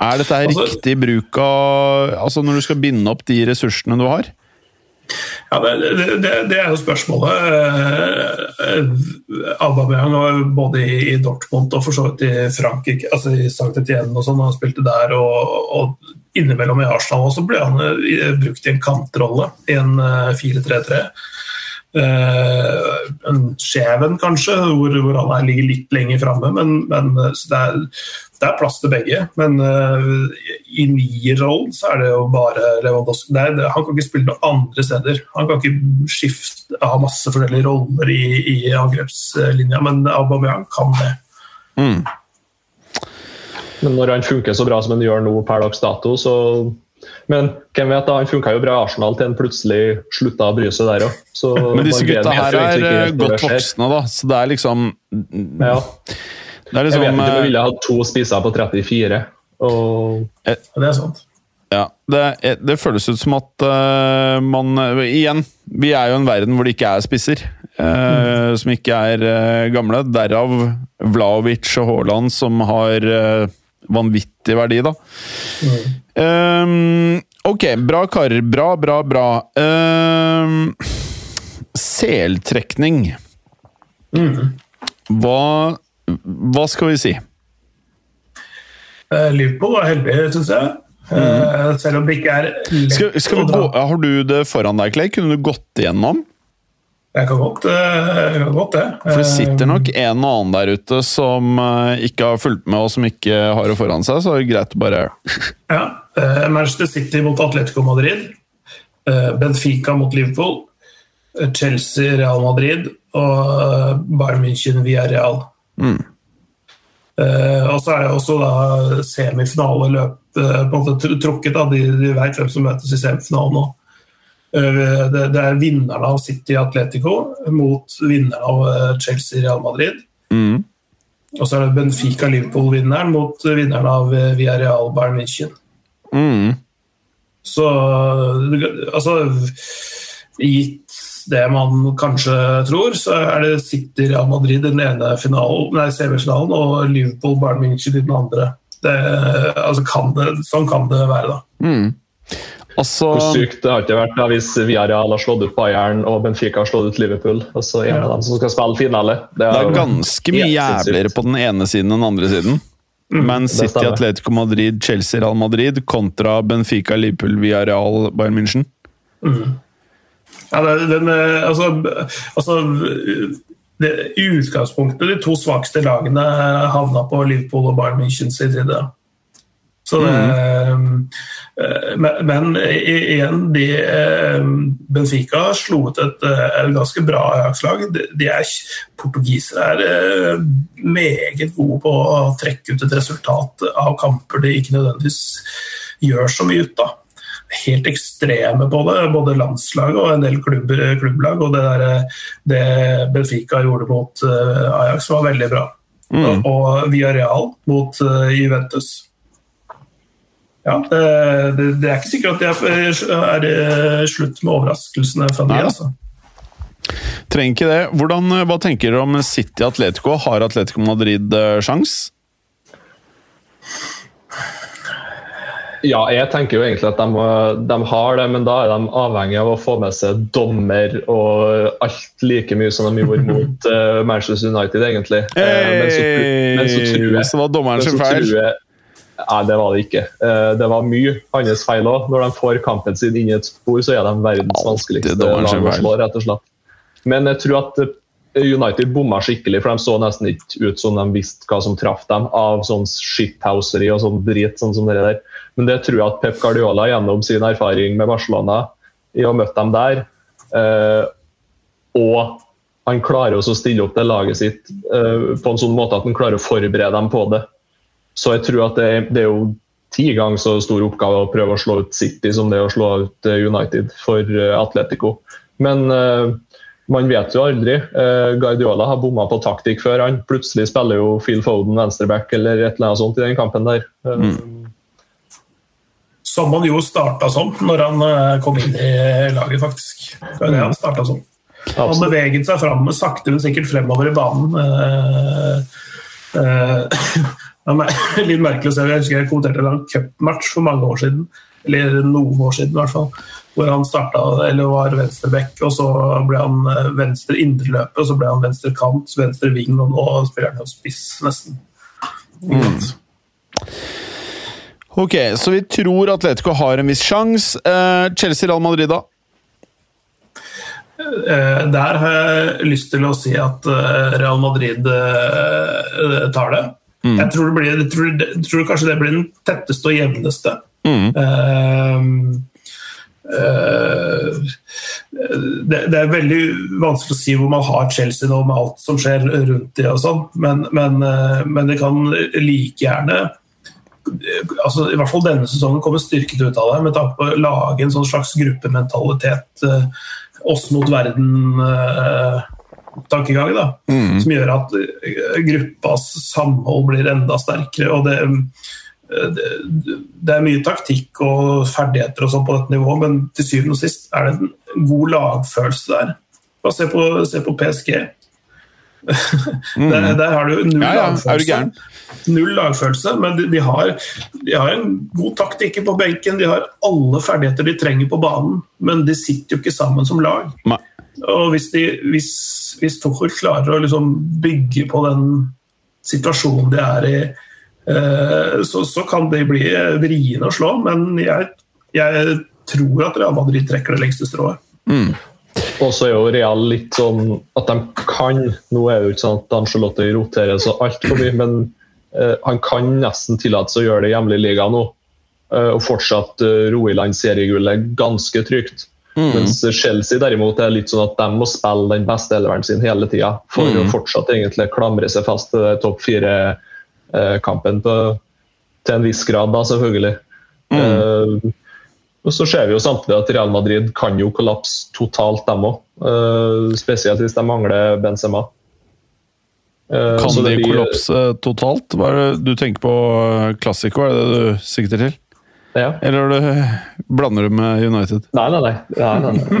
Er dette Altså- riktig bruk av Altså når du skal binde opp de ressursene du har? Ja, det, det, det, er jo spørsmålet. Eh, Aubameyang var både i Dortmund og for så vidt i Frankrike, altså i Sankt Etienne og sånn, han spilte der. Og, og innimellom i Arsenal og så ble han eh, brukt i en kantrolle i en eh, 4-3-3. Eh, en skjeven kanskje, hvor, hvor han ligger litt lenger framme. Men, men det, er, det, er, plass til begge. Men uh, i nierrollen så er det jo bare Lewandowski. Det er, han kan ikke spille noen andre steder. Han kan ikke skifte, ha masse forskjellige roller i, i angrepslinja, men Aubameyang kan det. Mm. Men når han funker så bra som han gjør nå per dags dato, så men hvem vet, da, han funka jo bra i Arsenal til han plutselig slutta å bry seg der òg. Men disse gutta her er eh, godt voksne, da, så det er liksom Ja. Det er Jeg vet liksom ikke om jeg eh, ville hatt to spisser på 34. Og Det er sant. Ja, det, det føles ut som at uh, man Igjen, vi er jo en verden hvor det ikke er spisser. eh, Som ikke er uh, gamle. Derav Vlaovic og Haaland, som har eh, vanvittig verdi, da. Ehm, ok, bra karer. Bra, bra, bra. Um, seltrekning. Hva, hva skal vi si? Eh, Liverpool var heldige, syns jeg. Eh, Selv om det ikke er lett Skal, skal vi gå, har du det foran deg, Clay? Kunne du gått igjennom? Kan godt, eh, kan godt det. For det sitter Eh, nok en og annen der ute som eh, ikke har fulgt med, og som ikke har det foran seg, så er det greit å bare Ja. eh, Manchester City mot Atletico Madrid. eh, Benfica mot Liverpool. eh, Chelsea, Real Madrid og eh, Bayern München via Real. Mm. Eh, og så er det også da semifinaleløp eh, på en måte trukket. da, De, de veit hvem som møtes i semifinalen nå. Eh, det, er vinnerne av City Atletico mot vinnerne av eh, Chelsea Real Madrid. mm. Og så er det Benfica-Liverpool-vinneren mot vinneren av eh, Villarreal Bayern München. Mm. Så altså Gitt det man kanskje tror, så er det City Real Madrid i den ene finalen, nei, semifinalen og Liverpool Bayern München i den andre. Det, altså kan det, sånn kan det være, da. Mm. Altså, Hvor sykt det har ikke vært da hvis Villarreal har slått ut Bayern og Benfica har slått ut Liverpool. Og så er det dem som skal spille finale. det er jo ganske mye jævligere på den ene siden enn den andre siden. Men City. Atletico Madrid, Chelsea, Real Madrid kontra Benfica, Liverpool, Villarreal, Bayern München. Ja, det, den, eh, altså, altså det, I utgangspunktet de to svakeste lagene havna på Liverpool og Bayern München sin side. Så mm. eh, men, men igjen, de, eh, Benfica slo ut et, eh, et ganske bra Ajax-lag. Er, portugisere er eh, meget gode på å trekke ut et resultat av kamper de ikke nødvendigvis gjør så mye ut av helt ekstreme på det, både landslaget og en del klubber, klubblag. Og det, der, det Benfica gjorde mot eh, Ajax, var veldig bra. Og, og Villarreal mot eh, Juventus. Ja, det, det, det er ikke sikkert at det er, eh, slutt med overraskelsene fra de. Altså. Trenger ikke det. Hvordan, eh, hva tenker dere om City Atletico? Har Atletico Madrid eh, sjans? Ja, jeg tenker jo egentlig at de, de har det, men da er de avhengig av å få med seg dommer og alt like mye som de gjorde *laughs* mot uh, Manchester United, egentlig. Eh, men, så, men så tror jeg så var dommeren så feil. Nei, det var det ikke. Eh, Det var mye hans feil òg. Når de får kampen sin inn i et spor, så er de verdens vanskeligste lag å slå, rett og slett. Men jeg tror at eh, United bomma skikkelig, for de så nesten ikke ut som de visste hva som traff dem, av sånn shithouseri og sånn drit. sånn som det der. Men det tror jeg at Pep Guardiola gjennom sin erfaring med Barcelona i å møte dem der, eh, og han klarer også å stille opp det laget sitt på en sånn måte at han klarer å forberede dem på det. Så jeg tror at det, er- det er jo ti ganger så stor oppgave å prøve å slå ut City som det er å slå ut eh, United for eh, Atletico. Men uh, man vet jo aldri. Uh, Guardiola har bomma på taktikk før. Han plutselig spiller jo Phil Foden venstreback eller et eller annet sånt i den kampen der. Mm. Som han jo starta som når han kom inn i laget, faktisk. Det det han starta som. Han beveget seg fram, sakte, men sikkert fremover i banen. Uh, eh, *laughs* *laughs* det litt merkelig å se. Jeg husker jeg kommenterte en cupmatch for mange år siden. Eller noen år siden, i hvert fall. Hvor han starta, eller var venstreback, og så ble han eh, venstre indreløper, og så ble han venstre kant, venstre ving, og nå spiller han jo spiss, nesten. Mm. Ok, så vi tror Atletico har en viss sjanse. Eh, Chelsea-Real Madrid, da? Eh, Der har jeg lyst til å si at Real Madrid tar det. Jeg, tror det blir, jeg, tror, jeg tror kanskje det blir den tetteste og jevneste. Mm. Uh, uh, det, det er veldig vanskelig å si hvor man har Chelsea nå med alt som skjer rundt det og sånn, men, men, uh, men det kan like gjerne altså, i hvert fall denne sesongen kommer styrket ut av det, med tanke på å lage en sånn slags gruppementalitet, eh, oss mot verden-tankegang, da, som gjør at eh, gruppas samhold blir enda sterkere. og det, eh, det, det er mye taktikk og ferdigheter og sånn på dette nivået, men til syvende og sist er det en god lagfølelse der. Bare se på, se på PSG. Der, der har du null Ja, ja, lagfølelse. Null lagfølelse, men de, de, har, de har en god taktikk på benken. De har alle ferdigheter de trenger på banen, men de sitter jo ikke sammen som lag. Nei. Og hvis, de, hvis, hvis Tuchel klarer å liksom bygge på den situasjonen de er i, eh, så, så kan de bli vriene å slå, men jeg, jeg tror at Real Madrid trekker det lengste strået. Og så er jo Real litt sånn at de kan Nå er det jo ikke sånn at Angelotte roterer så altfor mye, men eh, han kan nesten tillate seg å gjøre det hjemlig i ligaen nå. eh, og fortsatt uh, ro i land seriegullet ganske trygt. Mens Chelsea derimot er litt sånn at de må spille den beste elveren sin hele tida for å fortsatt egentlig klamre seg fast til topp fire-kampen til en viss grad, da, selvfølgelig. Eh, og så ser vi jo samtidig at Real Madrid kan jo kollapse totalt, dem òg. spesielt hvis de mangler Benzema. Eh, Kan det de blir- kollapse totalt? Hva er det du tenker på Classico, er det det du sikter til? Ja. Eller du, blander du med United? Nei, nei, nei. nei, nei, nei.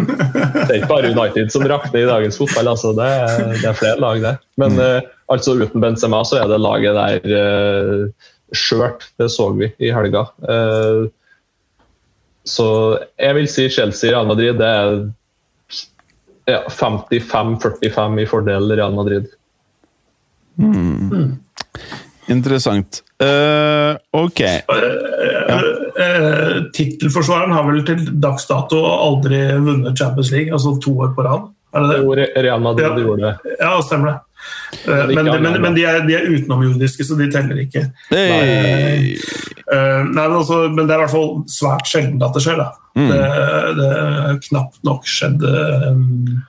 Det er ikke bare United som rakner i dagens fotball. Altså. Det, er, det er flere lag der. Men eh, altså uten Benzema så er det laget der uh, skjørt. Det så vi i helga. Eh, så jeg vil si Chelsea-Real Madrid det er ja, 55-45 i fordel Real Madrid. Interessant. Uh, ok. Eh, Tittelforsvareren har vel til dags dato aldri vunnet Champions League, altså to år på rad? Er det det? Jo, Real Madrid Ja. gjorde det. Ja, stemmer det. Eh, Men Men, men, de, er, de er utenomjordiske, så de teller ikke. Nei. Eh, nei, men, altså, men det er i hvert fall svært sjelden at det skjer. da. Mm. Det, det knapt nok skjedd um,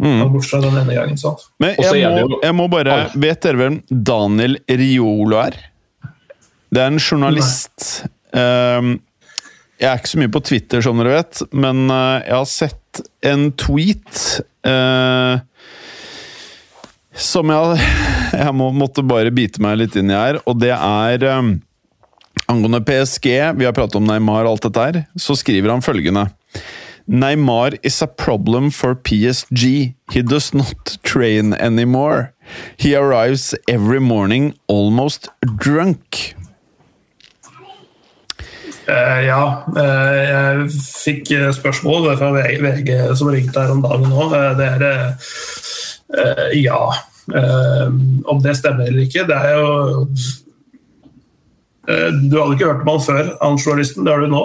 Mm. bortsett fra den ene gangen. sant? Men jeg må, jeg må bare Vet dere hvem Daniel Riolo er? Det er en journalist. Ehm, jeg er ikke så mye på Twitter, som dere vet, men eh, jeg har sett en tweet eh, som jeg, *laughs* jeg må, måtte bare bite meg litt inn i her, og det er um, Angående PSG, vi har pratet om Neymar og alt dette her, så skriver han følgende. Neymar is a problem for PSG. He does not train anymore. He arrives every morning almost drunk. Uh, ja, uh, jeg fikk eh, spørsmål fra VG, som ringte her om dagen nå. Uh, det er ja. Eh, om det stemmer eller ikke, det er jo eh, Du hadde ikke hørt om han før, han journalisten. Det har du nå.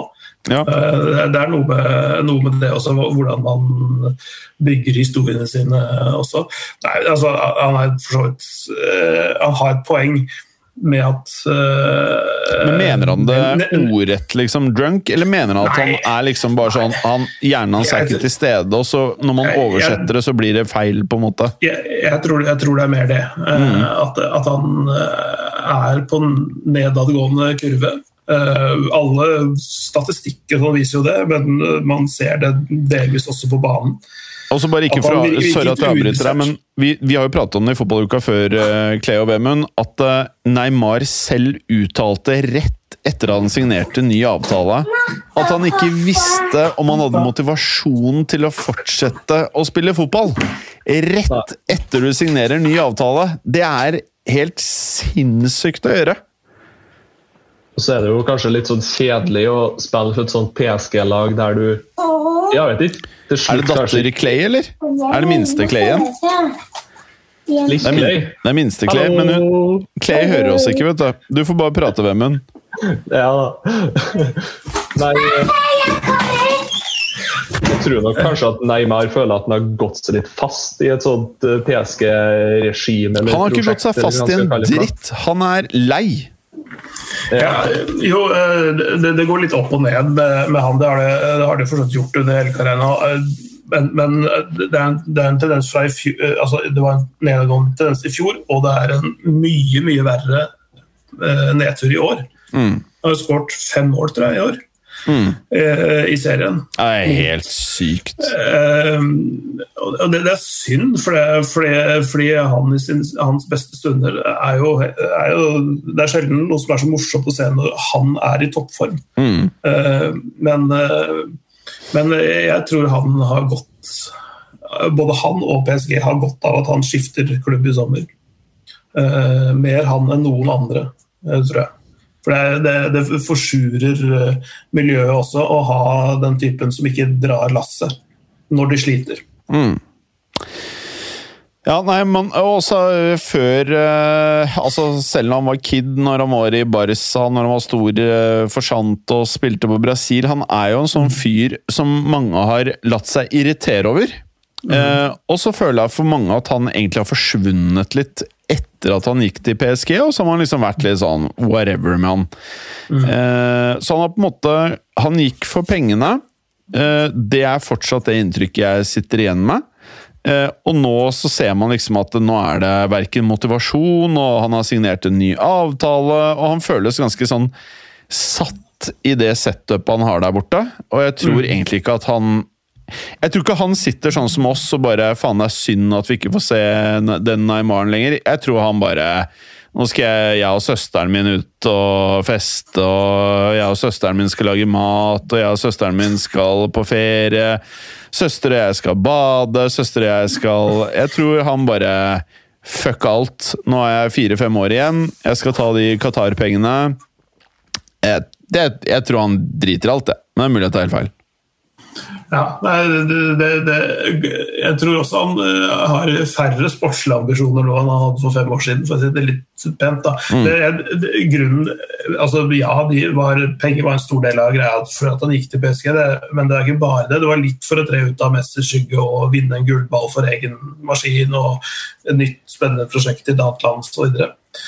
Ja. Eh, det er- noe med, noe med det også, hvordan man bygger historiene sine også. Nei, altså, han, er han har et poeng med at uh, Men Mener han det ordrett, liksom, drunk, eller mener han at han Nei. er liksom bare sånn han, Hjernen hans er ikke til stede, og så når man Jeg- jeg- oversetter det, så blir det feil, på en måte? jeg, jeg, tror, tror det er mer det. Mm. At, at han eh, er på en nedadgående kurve. Eh, alle statistikker viser jo det, men eh, man ser det delvis også på banen. Og så bare ikke fra, Sorry at jeg avbryter deg, men vi, vi har jo pratet om det i fotballuka før, uh, Vemund, at uh, Neymar selv uttalte rett etter at han signerte ny avtale, at han ikke visste om han hadde motivasjon til å fortsette å spille fotball. Rett etter du signerer ny avtale. Det er helt sinnssykt å gjøre. Og så er det jo kanskje litt sånn kjedelig å spille for et sånt PSG-lag der du Jeg vet ikke. Til Er det datter kanskje Clay, eller? Er det minste Clay igjen? litt Det er, min, det er minste Clay, men hun, Clay hører oss ikke, vet du. Du får bare prate, Vemund. Ja da. Nei eh, Jeg tror nok kanskje at Neymar føler at han har gått seg litt fast i et sånt eh, PSG-regime. Han har ikke gått seg fast i en dritt. Han er lei. Ja, jo, eh, det, det går litt opp og ned med, med han. Det har det, det, har det forstått gjort under hele karrieren. eh, Men, men det, er en, det er en tendens fra i fjor, eh, altså det var en nedadgående tendens i fjor, og det er en mye, mye verre eh, nedtur i år. Mm. Han har skåret fem mål, tror jeg, i år. Mm. uh, I serien. Det er helt sykt. Uh, og det, det er synd, for det, fordi, fordi han i sin, hans beste stunder er jo, er jo Det er sjelden noe som er så morsomt å se når han er i toppform. Mm. Uh, men, men jeg tror han har gått Både han og PSG har godt av at han skifter klubb i sommer. Mer han enn noen andre, tror jeg. For det, det, det forsurer eh, miljøet også å ha den typen som ikke drar lasset når de sliter. Mm. Ja, nei, men også øh, før øh, Altså, selv om han var kid, når han var i Barca, når han var stor for forsant og spilte på Brasil Han er jo en sånn fyr som mange har latt seg irritere over. Eh, og så føler jeg for mange at han egentlig har forsvunnet litt etter at han gikk til PSG, og så har han liksom vært litt sånn whatever med han. Eh, så han har på en måte Han gikk for pengene. Eh, det er fortsatt det inntrykket jeg sitter igjen med. Eh, og nå så ser man liksom at nå er det verken motivasjon, og han har signert en ny avtale, og han føles ganske sånn satt i det setupet han har der borte. Og jeg tror egentlig ikke at han Jeg tror ikke han sitter sånn som oss og bare faen det er synd at vi ikke får se den Neymaren lenger. Jeg tror han bare Nå skal jeg, jeg og søsteren min ut og feste, og jeg og søsteren min skal lage mat, og jeg og søsteren min skal på ferie. Søster og jeg skal bade, søster og jeg skal Jeg tror han bare Fuck alt. Nå er jeg fire-fem år igjen. Jeg skal ta de Qatar-pengene. Jeg, jeg tror han driter alt, det. Men det er mulig jeg tar helt feil. Ja, nei, det, det, det, jeg tror også han eh, har færre sportslige ambisjoner nå enn han hadde for fem år siden. for å si det litt pent. da. Det, det, grunnen, altså Ja, var, penger var en stor del av greia for at han gikk til PSG, men det er ikke bare det. Det var litt for å tre ut av Messers skygge og vinne en gullball for egen maskin og et nytt spennende prosjekt i et annet land osv.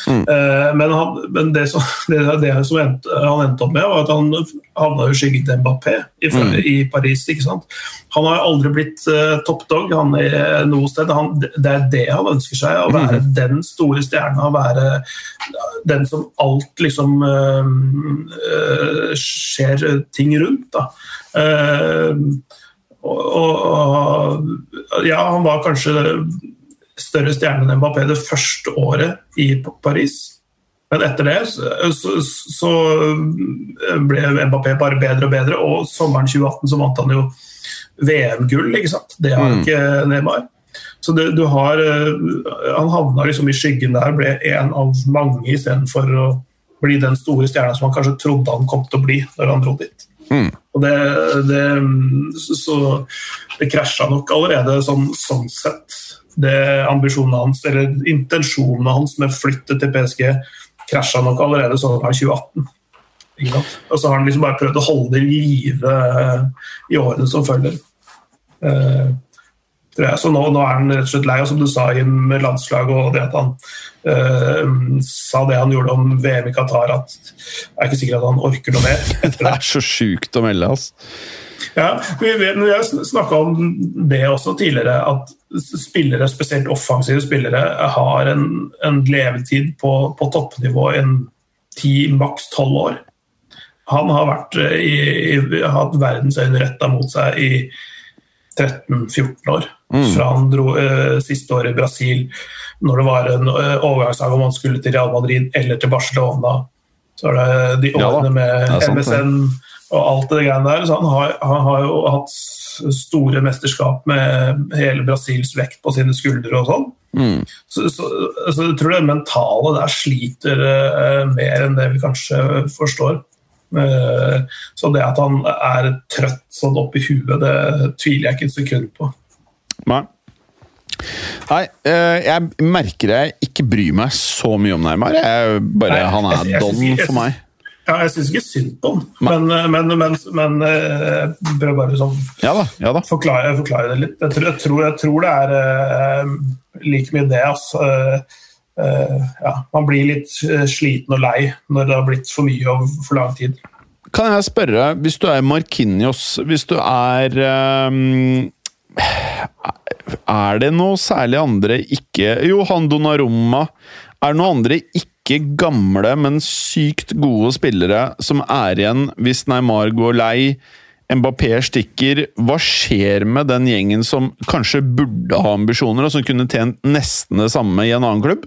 Eh, Men, han, men det, som, *laughs* det, det som endte, han endte opp med, var at han havna i skyggen til Mbappé i, i Paris. ikke sant? Han har aldri blitt uh, toppdog han er noe sted. Han, det er det han ønsker seg, å være den store stjerna. Å være den som alt liksom uh, uh, skjer ting rundt. da. Eh, og, og, og ja, han var kanskje større stjerne enn Mbappé det første året i Paris. Men etter det så, så, ble Mbappé bare bedre og bedre, og sommeren 2018 så vant han jo VM-gull. ikke sant? Det har Mm. ikke Neymar. Så du, du har eh, Han havna liksom i skyggen der, ble en av mange istedenfor å bli den store stjerna som han kanskje trodde han kom til å bli når han dro dit. Mm. Og det, det, så- så det krasja nok allerede sånn, sånn sett. Det ambisjonene hans, eller intensjonene hans med å flytte til PSG, krasja nok allerede sånn sommeren 2018. Ikke sant? Og så har han liksom bare prøvd å holde det i live eh, i årene som følger. Uh. Så nå, nå er han rett og slett lei, og som du sa med landslaget og det at han eh, sa det han gjorde om VM i Qatar, at jeg er ikke sikker at han orker noe mer. *laughs* Det er så sjukt å melde, altså. Ja, vi, vi har snakka om det også tidligere, at spillere, spesielt offensive spillere, har en, en levetid på, på toppnivå en ti, maks tolv år. Han har vært eh, i, i, hatt verdens øyne retta mot seg i 13-14 år. Fra han dro eh, siste år i Brasil, når det var en uh, overgangssak om han skulle til Real Madrid eller til Barcelona. Så er det de Ja med sant. MSN og alt det greiene der. Så han har, han har jo hatt store mesterskap med hele Brasils vekt på sine skuldre og sånn. Mm. Så, så, så jeg tror det mentale der sliter uh, mer enn det vi kanskje forstår. Eh, så det at han er trøtt sånn opp i huet, det tviler jeg ikke et sekund på. Nei. Nei, eh, jeg merker jeg ikke bryr meg så mye om Neymar. Jeg bare, Nei, han er don for meg. Ja, jeg syns ikke synd på han, men, eh, men, men, men eh, jeg prøver bare sånn Ja da. ja da. forklare, forklare det litt. Jeg tror, jeg tror, jeg tror det er uh, like mye det. Altså. Uh, uh, ja, man blir litt sliten og lei når det har blitt for mye og for lang tid. Kan jeg spørre, hvis du er Markinios, hvis du er ehm, Er det noe særlig andre ikke Jo, han Donnarumma. Er det noen andre ikke gamle, men sykt gode spillere som er igjen hvis Neymar går lei? Mbappé stikker. Hva skjer med den gjengen som kanskje burde ha ambisjoner, og som kunne tjent nesten det samme i en annen klubb?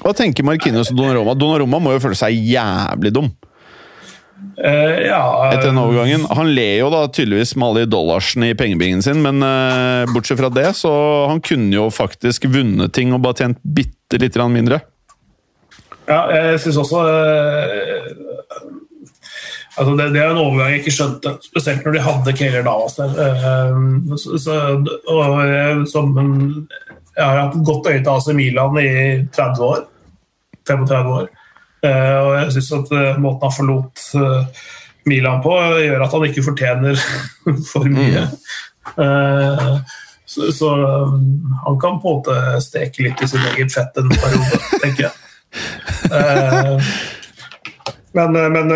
Hva tenker Markinios og Donnarumma? Donnarumma må jo føle seg jævlig dum Eh, ja, etter den overgangen. Han ler jo da tydeligvis med alle de dollarsene i pengebingen sin, men uh, bortsett fra det, så han kunne jo faktisk vunnet ting og bare tjent bitte litt grann mindre. Ja, jeg syns også uh, altså det, det er en overgang jeg ikke skjønte, spesielt når de hadde Keller Davas der. Eh, eh, som jeg har hatt godt øye til AC Milan i 30 år. 35 år. Eh, og jeg syns at eh, måten han forlot eh, Milan på, gjør at han ikke fortjener *laughs* for mye. Eh, så, så han kan på en måte steke litt i sin eget fett en periode, *laughs* tenker jeg. Men, men,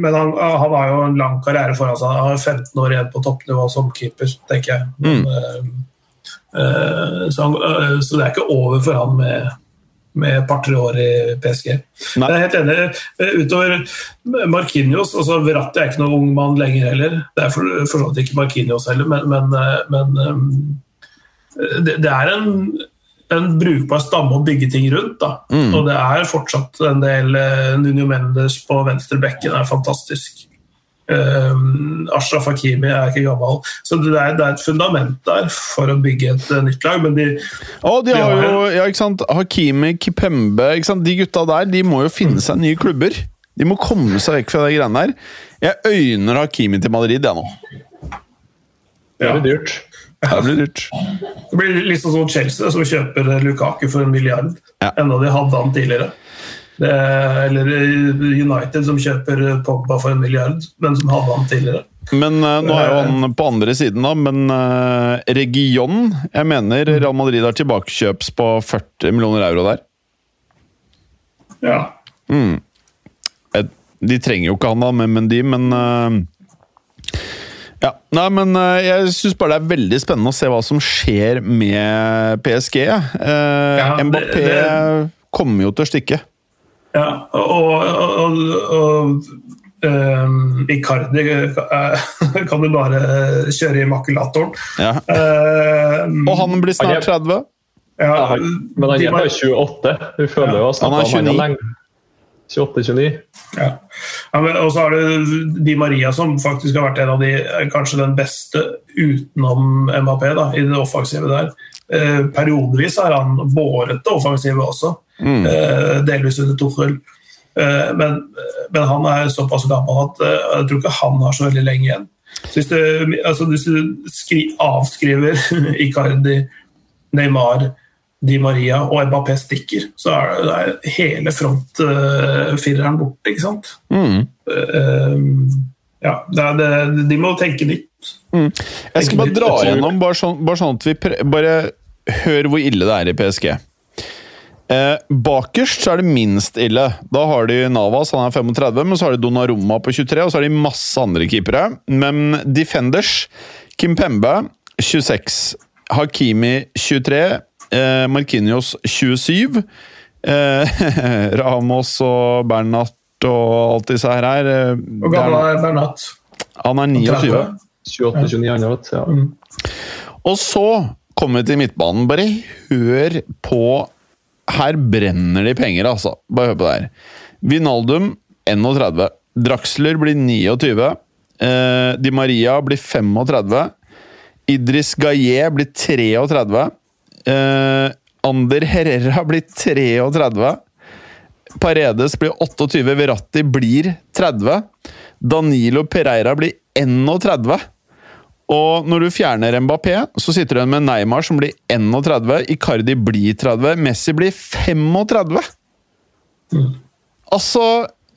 men han, han har jo en lang karriere foran seg. Han har 15 år igjen på toppnivå som keeper, tenker jeg. Men, eh, så, han, så det er ikke over for han med, med et par-tre år i PSG. Nei. Jeg er helt enig. Eh, Utover Markinios altså Verratti er ikke noen ung mann lenger heller. Det er for, for så vidt ikke Markinios heller, men, men, eh, men eh, det, det er en en brukbar stamme å bygge ting rundt. Da. Mm. Og det er fortsatt en del Nunio Mendes på venstre bekken er fantastisk. Um, Ashraf Hakimi er ikke gammel. Så det er, det er, et fundament der for å bygge et uh, nytt lag. Men de, Og de har jo ja, ikke sant? Hakimi, Kipembe ikke sant? De gutta der de må jo finne seg nye klubber. De må komme seg vekk fra de greiene der. Jeg øyner Hakimi til Madrid, jeg nå. Det ja, blir dyrt. Det blir dyrt. det blir litt sånn Chelsea, som kjøper Lukaku for en milliard. Ja. Enda de hadde han tidligere. Det, eller United som kjøper Pogba for en milliard, men som hadde han tidligere. Men uh, nå er jo han på andre siden, da. Men uh, Region Jeg mener Real Madrid har tilbakekjøps på 40 millioner euro der. Ja. Eh, De trenger jo ikke han da, med Mendy, men uh, Ja. Nei, men eh, jeg syns bare det er veldig spennende å se hva som skjer med PSG. Ja, det- Mbappé det- kommer jo til å stikke. Ja, og, og, og, og um, Icardi eh, *laughs* kan du bare kjøre i makulatoren. Ja. Uh, Og han blir snart 30. ja, Ja, han- Men han er bare 28. Vi føler jo å Han er 29. 28-29. Ja. Ja, og så har du Di Maria, som faktisk har vært en av de kanskje den beste utenom MAP da, i det offensive der. Eh, periodevis har han båret det offensive også, eh, delvis under Tuchel. Eh, men, men han er såpass gammel at eh, jeg tror ikke han har så veldig lenge igjen. Så hvis du, altså, hvis du skri, avskriver *laughs* Icardi, Neymar, Di Maria og Mbappé stikker, så er det, det er hele frontfireren borte, ikke sant? Mm. Um, ja, det de må tenke nytt. Jeg skal bare dra gjennom, bare sånn, bare sånn at vi Bare hør hvor ille det er i PSG. Eh, bakerst så er det minst ille. Da har de Navas, han er 35, men så har de Donnarumma på 23, og så har de masse andre keepere. Men Defenders Kim Pembe 26, Hakimi 23, eh, Marquinhos 27, eh, *laughs* Ramos og Bernat og alt disse her er eh, Hvor gammel er Bernat? Han er 29. 28-29 andre, vet du. Ja. Og så kommer vi til midtbanen. Bare hør på Her brenner de penger, altså. Bare hør på det her. Vinaldum 31. Draxler blir 29. Eh, Di Maria blir 35. Idris Gaillet blir 33. Eh, Ander Herrera blir 33. Paredes blir 28. Verratti blir 30. Danilo Pereira blir 31. Og når du fjerner Mbappé, så sitter du igjen med Neymar som blir 31, Icardi blir 30, Messi blir 35! Altså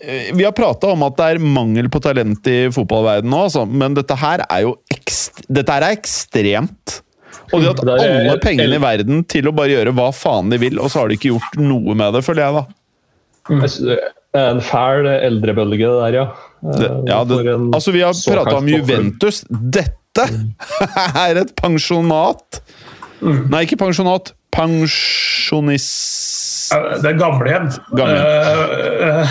eh, Vi har prata om at det er mangel på talent i fotballverdenen nå, altså, men dette her er jo ekst dette her er ekstremt. Og de har hatt Det alle pengene i verden til å bare gjøre hva faen de vil, og så har de ikke gjort noe med det, føler jeg, da. Mm. Det er en fæl eldrebølge, det der, ja. Det, ja, det, altså, vi har prata om. Juventus. Dette *laughs* er et pensjonat! Nei, ikke pensjonat. Pensjonist... Det er gamlehjem. Gamle. Uh, uh,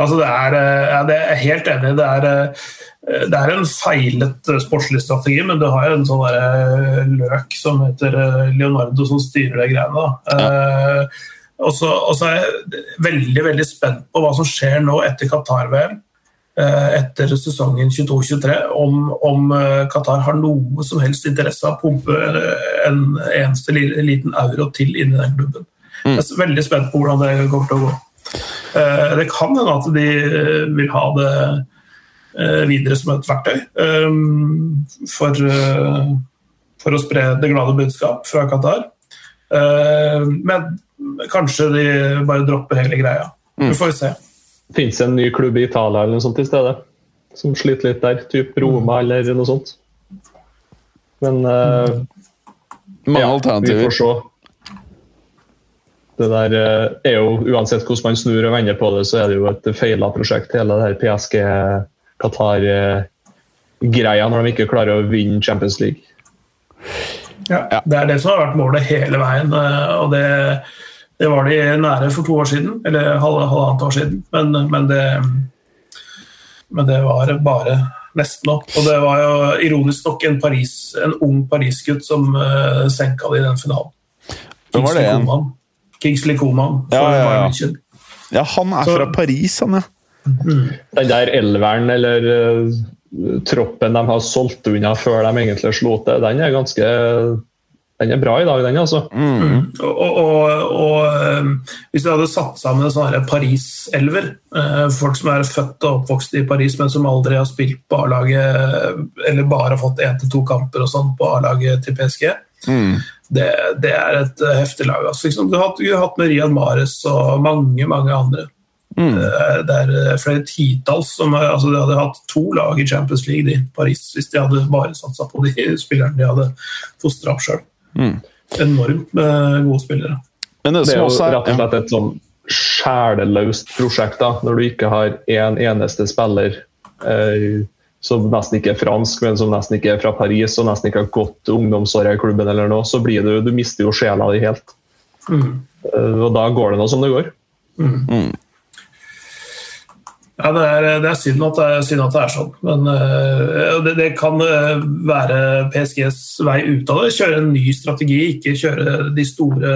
altså det er, eh, ja, er helt enig. Det er, eh, det er en feilet eh, sportslig strategi, men du har jo en sånn der, løk som heter Leonardo, som styrer de greiene. så og så er jeg veldig veldig spent på hva som skjer nå etter Qatar-VM. Eh, Etter sesongen 22-23, om, om eh, Qatar har noe som helst interesse av å pumpe en eneste liten euro til inn i den klubben. Jeg er veldig spent på hvordan det kommer til å gå. Eh, Det kan hende at de vil ha det videre som et verktøy for, for å spre det glade budskap fra Qatar. Men kanskje de bare dropper hele greia. Vi får se. Fins en ny klubb i Italia eller noe sånt i stedet? Som sliter litt der? Typ Roma eller noe sånt? Men uh, Mange ja, vi får se. Det der uh, er jo, Uansett hvordan man snur og vender på det, så er det jo et feila prosjekt, hele det her PSG-Qatar-greia, når de ikke klarer å vinne Champions League. Ja, Ja. Det er det som har vært målet hele veien. eh, og det, det var de nære for to år siden, eller halv, halvannet år siden. Men, men, det, men det var bare nesten nok. Og det var jo ironisk nok en, Paris, en ung Paris-gutt som uh, senka det i den finalen. Hvem var det Kingsley igjen? Kingsley Coman. Ja, ja, ja. Ja, han er Så- fra Paris, han, ja. Den der elveren eller uh, troppen de har solgt unna før de egentlig slo til, den er ganske den er bra i dag, den. altså. Og, og, og, og eh, hvis du hadde satt sammen en sånn Paris-elver, eh, folk som er født og oppvokst i Paris, men som aldri har spilt på A-laget, eller bare har fått én til to kamper og sånn på A-laget til PSG, det, det er et eh, heftig lag. Altså, liksom, du, har hatt, du har hatt med Riyad Mares og mange, mange andre. Eh, Det er eh, flere titalls som eh, altså, De hadde hatt to lag i Champions League i Paris hvis de hadde bare satsa på de spillerne de hadde fostra opp sjøl. Enormt med gode spillere. Men det, Det er jo også rett og slett et sånn sjeleløst prosjekt, da, når du ikke har én en eneste spiller eh, som nesten ikke er fransk, men som nesten ikke er fra Paris og nesten ikke har gått ungdomsåret i klubben, eller noe, så blir du, du mister jo sjela di helt. Eh, og da går det nå som det går. Ja, det er, det er, synd, det synd at det er sånn, men uh, det, det kan eh, være PSGs vei ut av det. Kjøre en ny strategi, ikke kjøre de store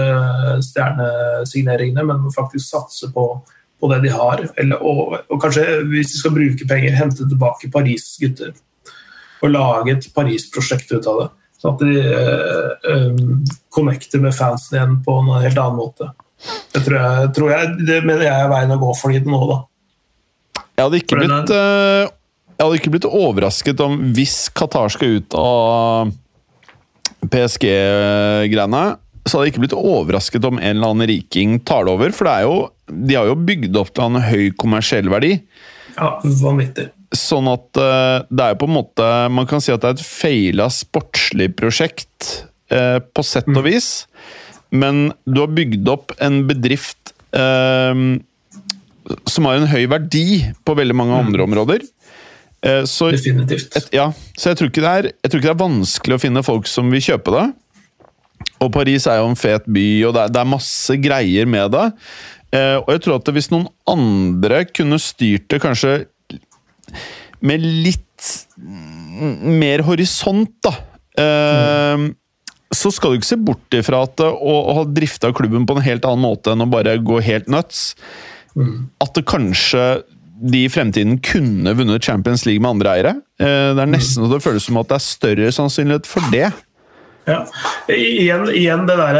stjernesigneringene, men faktisk satse på, på det de har. Eller, og, og kanskje, hvis de skal bruke penger, hente tilbake Paris-gutter. Og lage et Paris-prosjekt ut av det. Sånn at de uh, um, connecter med fansen igjen på en helt annen måte. Det tror jeg, tror jeg, det mener jeg er veien å gå for dem nå, da. Jeg hadde ikke blitt uh, Jeg hadde ikke blitt overrasket om hvis Qatar skal ut av PSG-greiene, så hadde jeg ikke blitt overrasket om en eller annen riking tar det over. For det er jo, de har jo bygd opp til en høy kommersiell verdi. Ja, vanvittig. Sånn at uh, det er jo på en måte Man kan si at det er et feila sportslig prosjekt, uh, på sett og vis. Men du har bygd opp en bedrift eh, som har en høy verdi på veldig mange andre områder. Eh, så, Definitivt. et, ja, så jeg tror, er, jeg tror ikke det er vanskelig å finne folk som vil kjøpe det. Og Paris er jo en fet by, og det er, det er masse greier med det. Eh, og jeg tror at hvis noen andre kunne styrt det kanskje med litt mm, mer horisont, da mm. Så skal du ikke se bort ifra at å, å ha drifta klubben på en helt annen måte enn å bare gå helt nuts At det kanskje de i fremtiden kunne vunnet Champions League med andre eiere. Eh, det er nesten så det føles som at det er større sannsynlighet for det. Ja. Igjen, igjen det, der,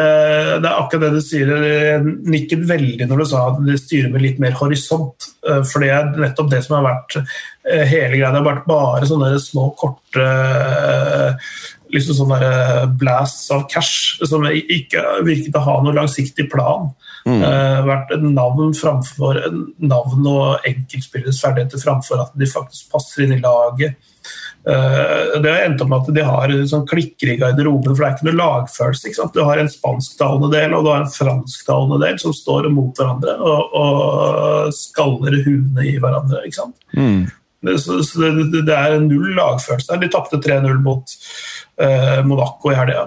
det er akkurat det du sier. Jeg nikket veldig når du sa at det styrer med litt mer horisont. eh, For det er nettopp det som har vært eh, hele greia. Det har vært bare sånne små, korte eh, liksom sånne blasts av cash som ikke virket å ha noe langsiktig plan. Eh, vært et navn framfor navn og enkeltspillers ferdigheter framfor at de faktisk passer inn i laget. Eh, det har endt opp med at de har sånn klikker i garderoben, for det er ikke noe lagfølelse. Ikke? Du har en spansktalende del og du har en fransktalende del som står mot hverandre og, og skaller huene i hverandre. Ikke sant? Det, så, så det, det er null lagfølelse der. De tapte 3-0 mot uh, Monaco i helga.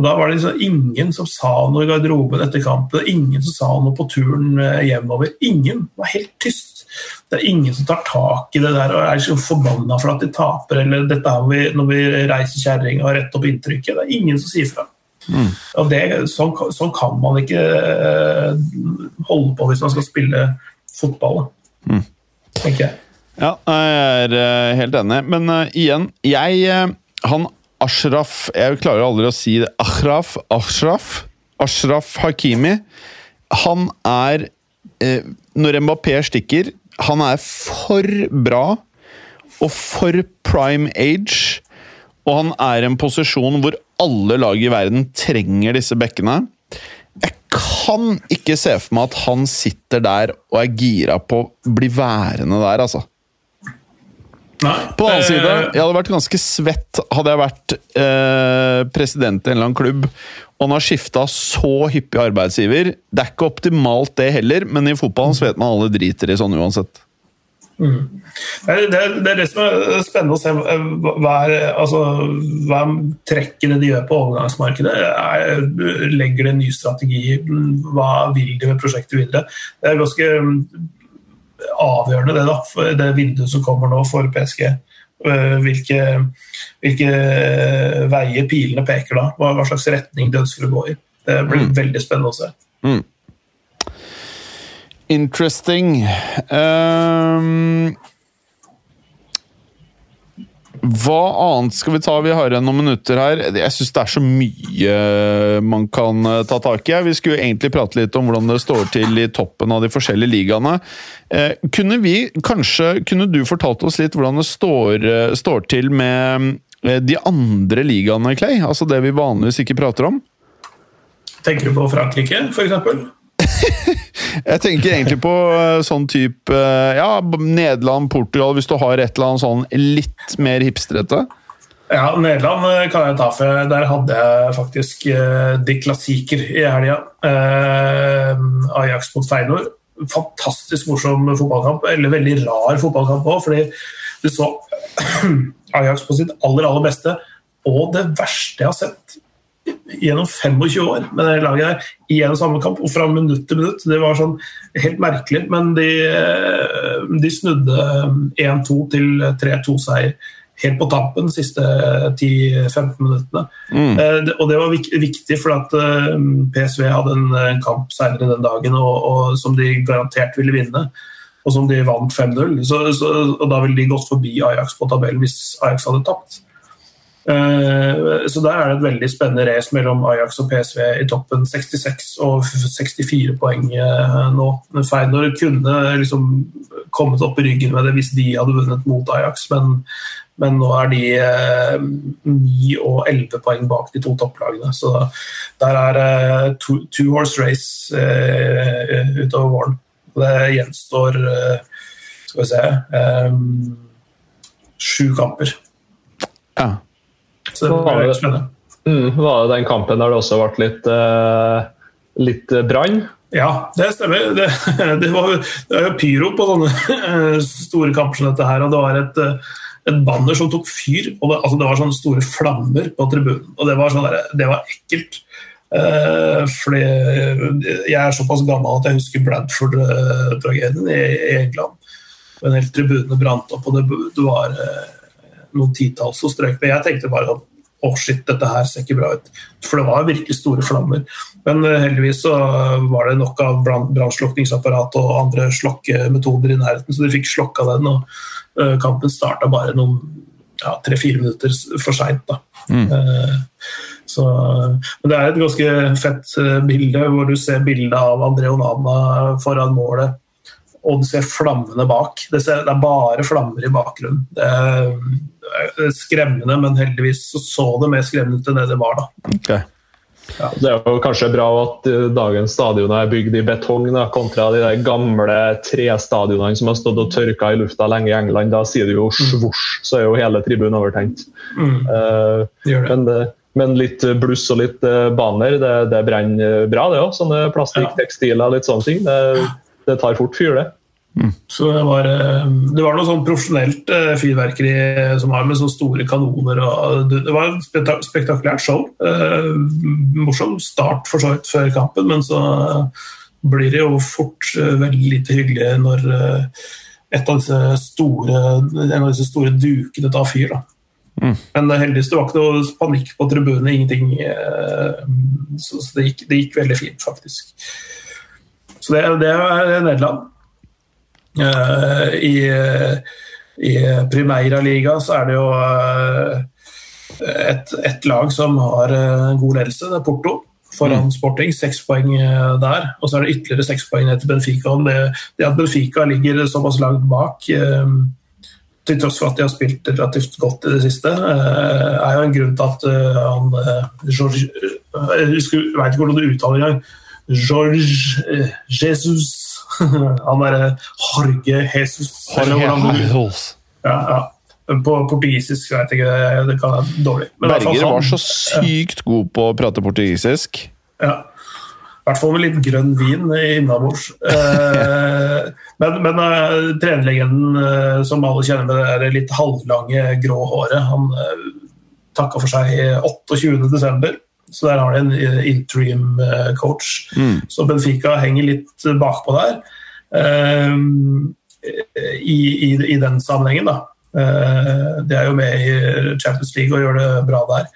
Og Da var det liksom ingen som sa noe i garderoben etter kampen. Ingen som sa noe på turen eh, hjemover. Ingen. Det var helt tyst. Det er ingen som tar tak i det der og er så forbanna for at de taper, eller dette er vi, når vi reiser kjerringa og retter opp inntrykket. Det er ingen som sier fra. Og det, sånn, sånn kan man ikke eh, holde på hvis man skal spille fotball, da. tenker jeg. Ja, jeg er eh, helt enig. Men uh, igjen, jeg uh, Han Ashraf Jeg klarer aldri å si det. Ashraf Ashraf Ashraf Hakimi. Han er eh, Når Mbappé stikker, han er for bra og for prime age. Og han er i en posisjon hvor alle lag i verden trenger disse bekkene. Jeg kan ikke se for meg at han sitter der og er gira på å bli værende der, altså. Nei, På den annen eh, side, jeg hadde vært ganske svett hadde jeg vært eh, president i en eller annen klubb og han har skifta så hyppig arbeidsgiver. Det er ikke optimalt, det heller, men i fotballen så vet man alle driter i sånn uansett. Det er, det, er, det er det som er spennende å se. Hva er, altså, hva er trekkene de gjør på overgangsmarkedet? Er, legger de en ny strategi? Hva vil de med prosjektet videre? Det er ganske mm, avgjørende det da, for det vinduet som kommer nå for PSG. Eh, Hvilke, hvilke veier pilene peker da, hva, hva slags retning de ønsker å gå i. Det blir veldig spennende å se. Interesting. Ehm, hva annet skal vi ta? Vi har igjen noen minutter her. Jeg syns det er så mye man kan eh, ta tak i. Vi skulle egentlig prate litt om hvordan det står til i toppen av de forskjellige ligaene. Eh, kunne vi kanskje Kunne du fortalt oss litt hvordan det står, eh, står til med de andre ligaene, Clay? Altså det vi vanligvis ikke prater om? Tenker du på Frankrike, f.eks.? Jeg tenker egentlig på eh, sånn type eh, ja, Nederland, Portugal, hvis du har et eller annet sånn litt mer hipstrete. Ja, Nederland eh, kan jeg ta for. Der hadde jeg faktisk uh, de klassiker i helga. Uh, Ajax mot Feinor. Fantastisk morsom fotballkamp. Eller veldig rar fotballkamp òg, fordi du så *clears throat* Ajax på sitt aller, aller beste. Og det verste jeg har sett gjennom 25 år med det laget der, i en samme kamp, og fra minutt til minutt. Det var sånn helt merkelig, men de, eh, de snudde 1-2 til 3-2-seier helt på tampen de siste 10-15 minuttene. Eh, det- Og det var viktig, for at eh, PSV hadde en, kamp senere den dagen og, og som de garantert ville vinne. Og som de vant 5-0. Så, så, og da ville de gått forbi Ajax på tabellen hvis Ajax hadde tapt. Eh, Så der er det et veldig spennende race mellom Ajax og PSV i toppen. 66 og 64 poeng eh, nå. Feinor kunne liksom kommet opp i ryggen med det hvis de hadde vunnet mot Ajax, men, men nå er de eh, 9 og 11 poeng bak de to topplagene. Så der er det two, horse race eh, utover våren. Det gjenstår eh, Skal vi se eh, Sju kamper. Ja. Så det var veldig spennende. Mm, var det den kampen der det også ble litt, uh, litt brann? Ja, det stemmer. Det, *laughs* det var jo det var, jo pyro på sånne eh, store kamper som dette her. Og det var et, eh, et banner som tok fyr. og det, altså det var sånne store flammer på tribunen. Og det var, sånn der, det var ekkelt. Uh, fordi jeg er såpass gammel at jeg husker Bradford-tragedien i, i England. En hel tribune brant opp, og det, det var eh, noen titalls som strøk. Men jeg tenkte bare at å shit, dette her ser ikke bra ut. For det var virkelig store flammer. Men eh, heldigvis så var det nok av brann- brannslukningsapparat og andre slokkemetoder i nærheten, så de fikk slokka den. og eh, Kampen starta bare noen ja, tre-fire minutter for seint. da. Mm. Så, men det er et ganske fett eh, bilde hvor du ser bildet av André Onana foran målet, og du ser flammene bak. Det, ser, det er bare flammer i bakgrunnen. Det er, er skremmende, men heldigvis så, så det mer skremmende ut enn det det var. da. Ok. Det er jo kanskje bra at eh, dagens stadion er bygd i betong, da, kontra de der gamle trestadionene som har stått og tørka i lufta lenge i England. Da sier det jo svosj, så er jo hele tribunen overtent. Mm, Uh, det det. men, men litt bluss og litt eh, baner, det, det brenner bra, det òg. Sånne plastikktekstiler og litt sånne ting. Det, det tar fort fyr, det. Så det var, eh, det var noe sånn profesjonelt eh, fyrverkeri som var med så store kanoner. Og det var et spektak- spektakulært show. Eh, Morsom start for så vidt før kampen, men så blir det jo fort eh, veldig lite hyggelig når eh, et av disse store, en av disse store dukene tar fyr. Da. Men heldigvis det var ikke noe panikk på tribunene, ingenting. eh, Så så det gikk, det gikk veldig fint, faktisk. Så det, det er Nederland. Uh, I, i Primeira-liga så er det jo eh, et, et lag som har eh, god ledelse, det er Porto. Foran Sporting, seks poeng eh, der. Og så er det ytterligere seks poeng etter Benfica. Det, det at Benfica ligger såpass langt bak, eh, til tross for at de har spilt relativt godt i det siste, eh, er jo en grunn til at eh, han eh, eh, Jeg vet ikke hvordan du uttaler engang. George eh, Jesus *laughs* Han derre Jorge Jesus. Jorge Jesus. ja, ja. På portugisisk vet jeg ikke, det- det kan være dårlig. Men Berger var så sykt god på å prate portugisisk. ja. I hvert fall med litt grønn vin innabords. Eh, *laughs* men men trenerlegenden eh, som alle kjenner med det litt halvlange, grå håret, han takka for seg 28.12. Så der har de en eh, interim coach. coach. Så Benfica henger litt bakpå der. eh, i, i, I den sammenhengen, da. Eh, de er jo med i Champions League og gjør det bra der.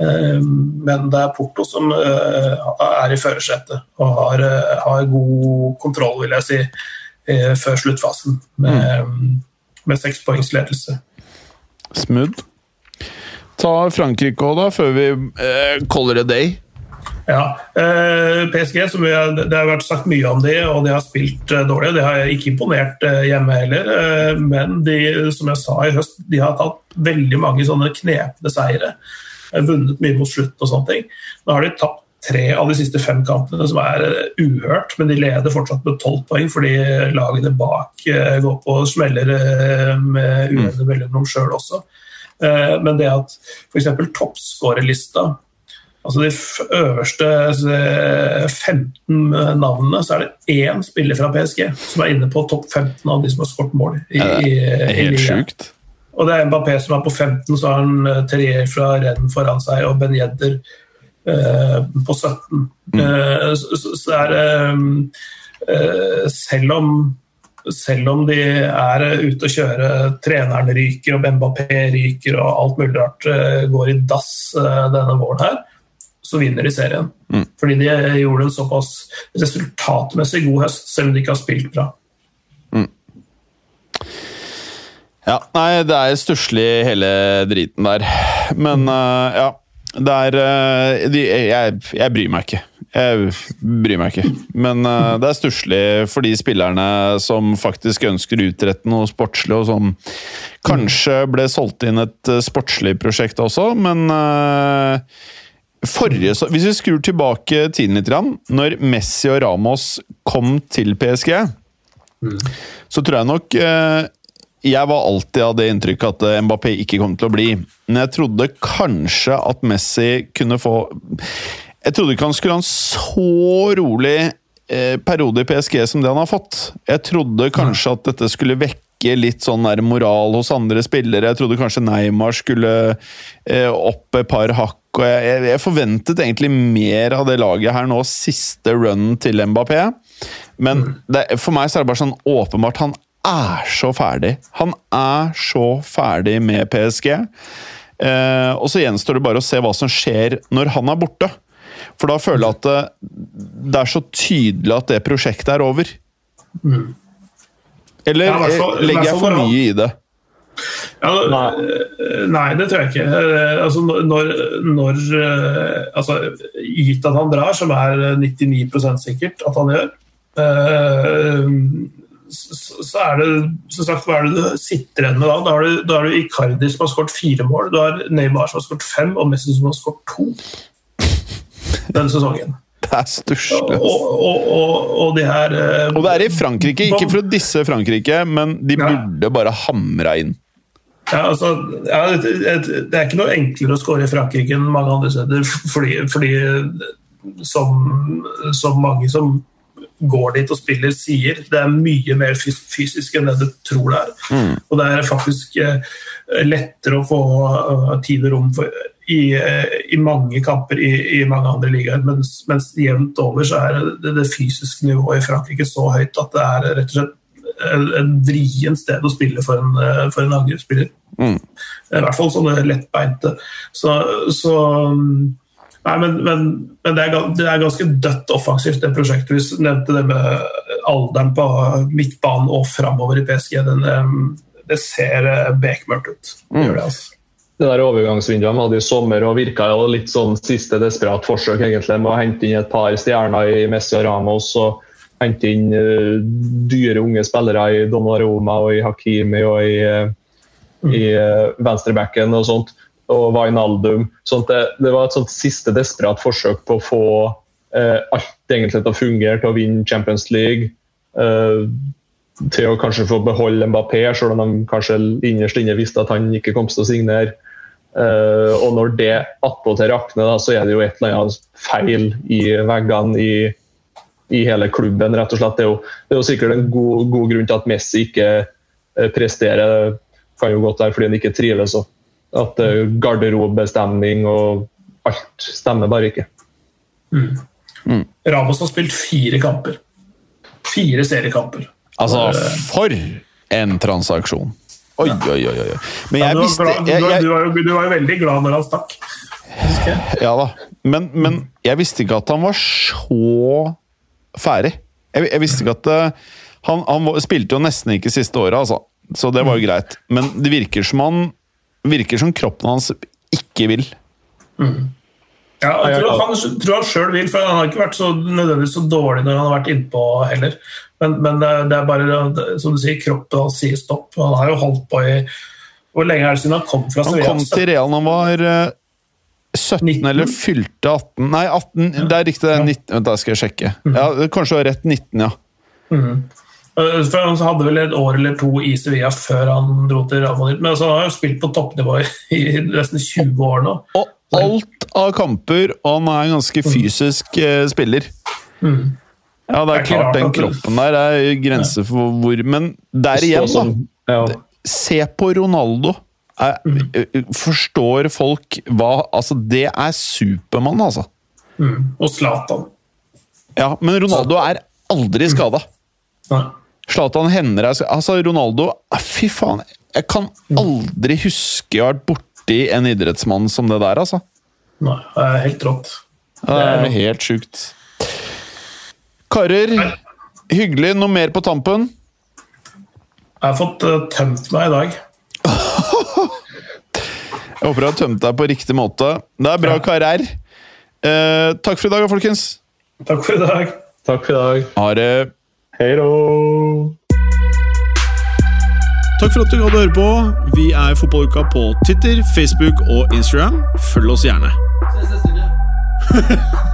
Eh, men det er Porto som er i førersetet og har, har, god kontroll, vil jeg si, før sluttfasen. Med, mm. med sekspoengsledelse. Smooth. Ta Frankrike òg, da, før vi uh, caller it a day. Ja. Eh, PSG, som har, det har vært sagt mye om de, og de har spilt eh, dårlig. De har ikke imponert eh, hjemme heller, men de, som jeg sa i høst, de har tatt veldig mange sånne knepne seire. Vunnet mye mot slutt og sånne ting. Nå har de tapt tre av de siste fem kampene, som er uhørt, men de leder fortsatt med tolv poeng fordi lagene bak går på smeller med ujevne mellomrom sjøl også. Men det at f.eks. toppskårerlista altså de øverste 15 eh, navnene, så er det én spiller fra PSG som er inne på topp 15 av de som har skåret mål. I, i, det er helt sjukt. Og det er Mbappé som er på 15, så har han eh, Terrier fra Rennes foran seg og Ben Jedder eh, på 17. Mm. Eh, så, så, det er eh, selv om selv om de er ute og kjører, treneren ryker og Mbappé ryker og alt mulig rart eh, går i dass denne våren her, så vinner de serien. Mm. Fordi de gjorde en såpass resultatmessig god høst, selv om de ikke har spilt bra. Mm. Ja, nei, det er stusslig hele driten der. Men uh, ja. Det er uh, de, jeg, jeg, bryr meg ikke. Jeg bryr meg ikke. Men uh, det er stusslig for de spillerne som faktisk ønsker å utrette noe sportslig, og som kanskje ble solgt inn et sportslig prosjekt også, men Forrige, hvis vi skrur tilbake tiden litt, når Messi og Ramos kom til PSG, mm. så tror jeg nok eh, Jeg var alltid av det inntrykket at eh, Mbappé ikke kom til å bli. Men jeg trodde kanskje at Messi kunne få Jeg trodde ikke han skulle ha en så rolig eh, periode i PSG som det han har fått. Jeg trodde kanskje at dette skulle vekke litt sånn der moral hos andre spillere. Jeg trodde kanskje Neymar skulle opp et par hakk og jeg, jeg, forventet egentlig mer av det laget her nå, siste runnen til Mbappé. Men det, for meg så er det bare sånn åpenbart Han er så ferdig. Han er så ferdig med PSG. Eh, og så gjenstår det bare å se hva som skjer når han er borte. For da føler jeg at det, det er så tydelig at det prosjektet er over. Mm. Eller ja, legger jeg for mye i det? Ja, nei. Eh, nei. det tror jeg ikke. Eh, altså, når, når eh, altså, Gitt at han drar, som er 99% sikkert at han gjør, så er det som sagt, hva er det du sitter igjen med da? Da har du, da har du Icardi som har skåret fire mål, du har Neymar som har skåret fem, og Messi som har skåret to denne sesongen. Det er stusslig. Og, og, og, og, det her Og det er i Frankrike, ikke for å disse Frankrike, men de burde bare hamra inn. Ja, altså, ja, det er ikke noe enklere å skåre i Frankrike enn mange andre steder. Fordi, fordi som, som, mange som går dit og spiller, sier, det er mye mer fysisk enn det du tror det er. Mm. Og det er faktisk eh, lettere å få uh, tid og rom for, i, uh, i, mange kamper i, i mange andre ligaer. Mens, mens, jevnt over så er det, det fysiske nivået i Frankrike så høyt at det er rett og slett en vrient sted å spille for en, eh, for en angrepsspiller. Mm. I hvert fall sånne lettbeinte. Så, så Nei, men, men, men det, er, det, er, ganske dødt offensivt, det prosjektet. Vi nevnte det med alderen på midtbanen og framover i PSG. Den, eh, det ser eh, bekmørkt ut. Det gjør det, altså. Det der overgangsvinduet hadde i sommer og virka jo litt sånn siste desperat forsøk egentlig med å hente inn et par stjerner i Messi og Ramos. og hente inn uh, dyre unge spillere i Donnaroma og i Hakimi og i, uh, i uh, venstrebacken og sånt. Og Wijnaldum. Sånt det, det, var et sånt siste desperat forsøk på å få alt egentlig til å fungere, til å vinne Champions League. til å kanskje få beholde Mbappé, selv om de kanskje innerst inne visste at han ikke kom til å signere. Og når det attpåtil rakner, så er det jo et eller annet feil i veggene i i hele klubben. rett og slett. Det er jo, det er jo sikkert en god, god, grunn til at Messi ikke eh, presterer. Det kan jo godt være fordi han ikke trives. Og At uh, garderobestemning og alt stemmer bare ikke. Mm. Mm. Ramos har spilt fire kamper. Fire seriekamper. Altså, eh, for en transaksjon! Oi, oi, oi. oi. Men jeg ja, du, glad, du, du, var jo, du var jo veldig glad når han stakk. Ja da. Men, men jeg visste ikke at han var så ferdig. Jeg, jeg visste ikke at uh, Han, han spilte jo nesten ikke siste året, altså. Så det var jo greit. Men det virker som han virker som kroppen hans ikke vil. Ja, jeg tror han, tror han sjøl vil, for han har ikke vært så nødvendigvis så dårlig når han har vært innpå heller. Men, men det er- det er bare, som du sier, kroppen hans sier stopp. Han har jo holdt på i Hvor lenge er det siden han kom fra Sevilla? Han kom til Real han var eh, 17 19? eller fylte 18 Nei, 18, det er riktig. det er 19, vent, da skal jeg sjekke. Ja, Kanskje det var rett 19, ja. Mm. For Han hadde vel et år eller to i Sevilla før han dro til Real Madrid. Men altså, han har jo spilt på toppnivå i nesten 20 år nå. Og alt av kamper, og han er en ganske fysisk mm. spiller. Ja, det er Det er klart den kroppen der er grenser for hvor Men der igjen, da. ja. Se på Ronaldo. Eh, Forstår folk hva Altså, det er Supermann, altså. Og Zlatan. Ja, men Ronaldo er aldri skada. Nei. Zlatan hender er Altså, Ronaldo eh, Fy faen. Jeg kan aldri huske jeg har vært borti en idrettsmann som det der, altså. Nei, det er helt rått. Det er helt sjukt. Karer, hyggelig. Noe mer på tampen? Jeg har fått uh, tømt meg i dag. *laughs* Jeg håper jeg har tømt deg på riktig måte. Det er bra karer. Uh, takk for i dag, folkens. Takk for i dag. Takk for i dag. Ha det. Hei då! Takk for at du gadd å høre på. Vi er Fotballuka på Twitter, Facebook og Instagram. Følg oss gjerne. *laughs*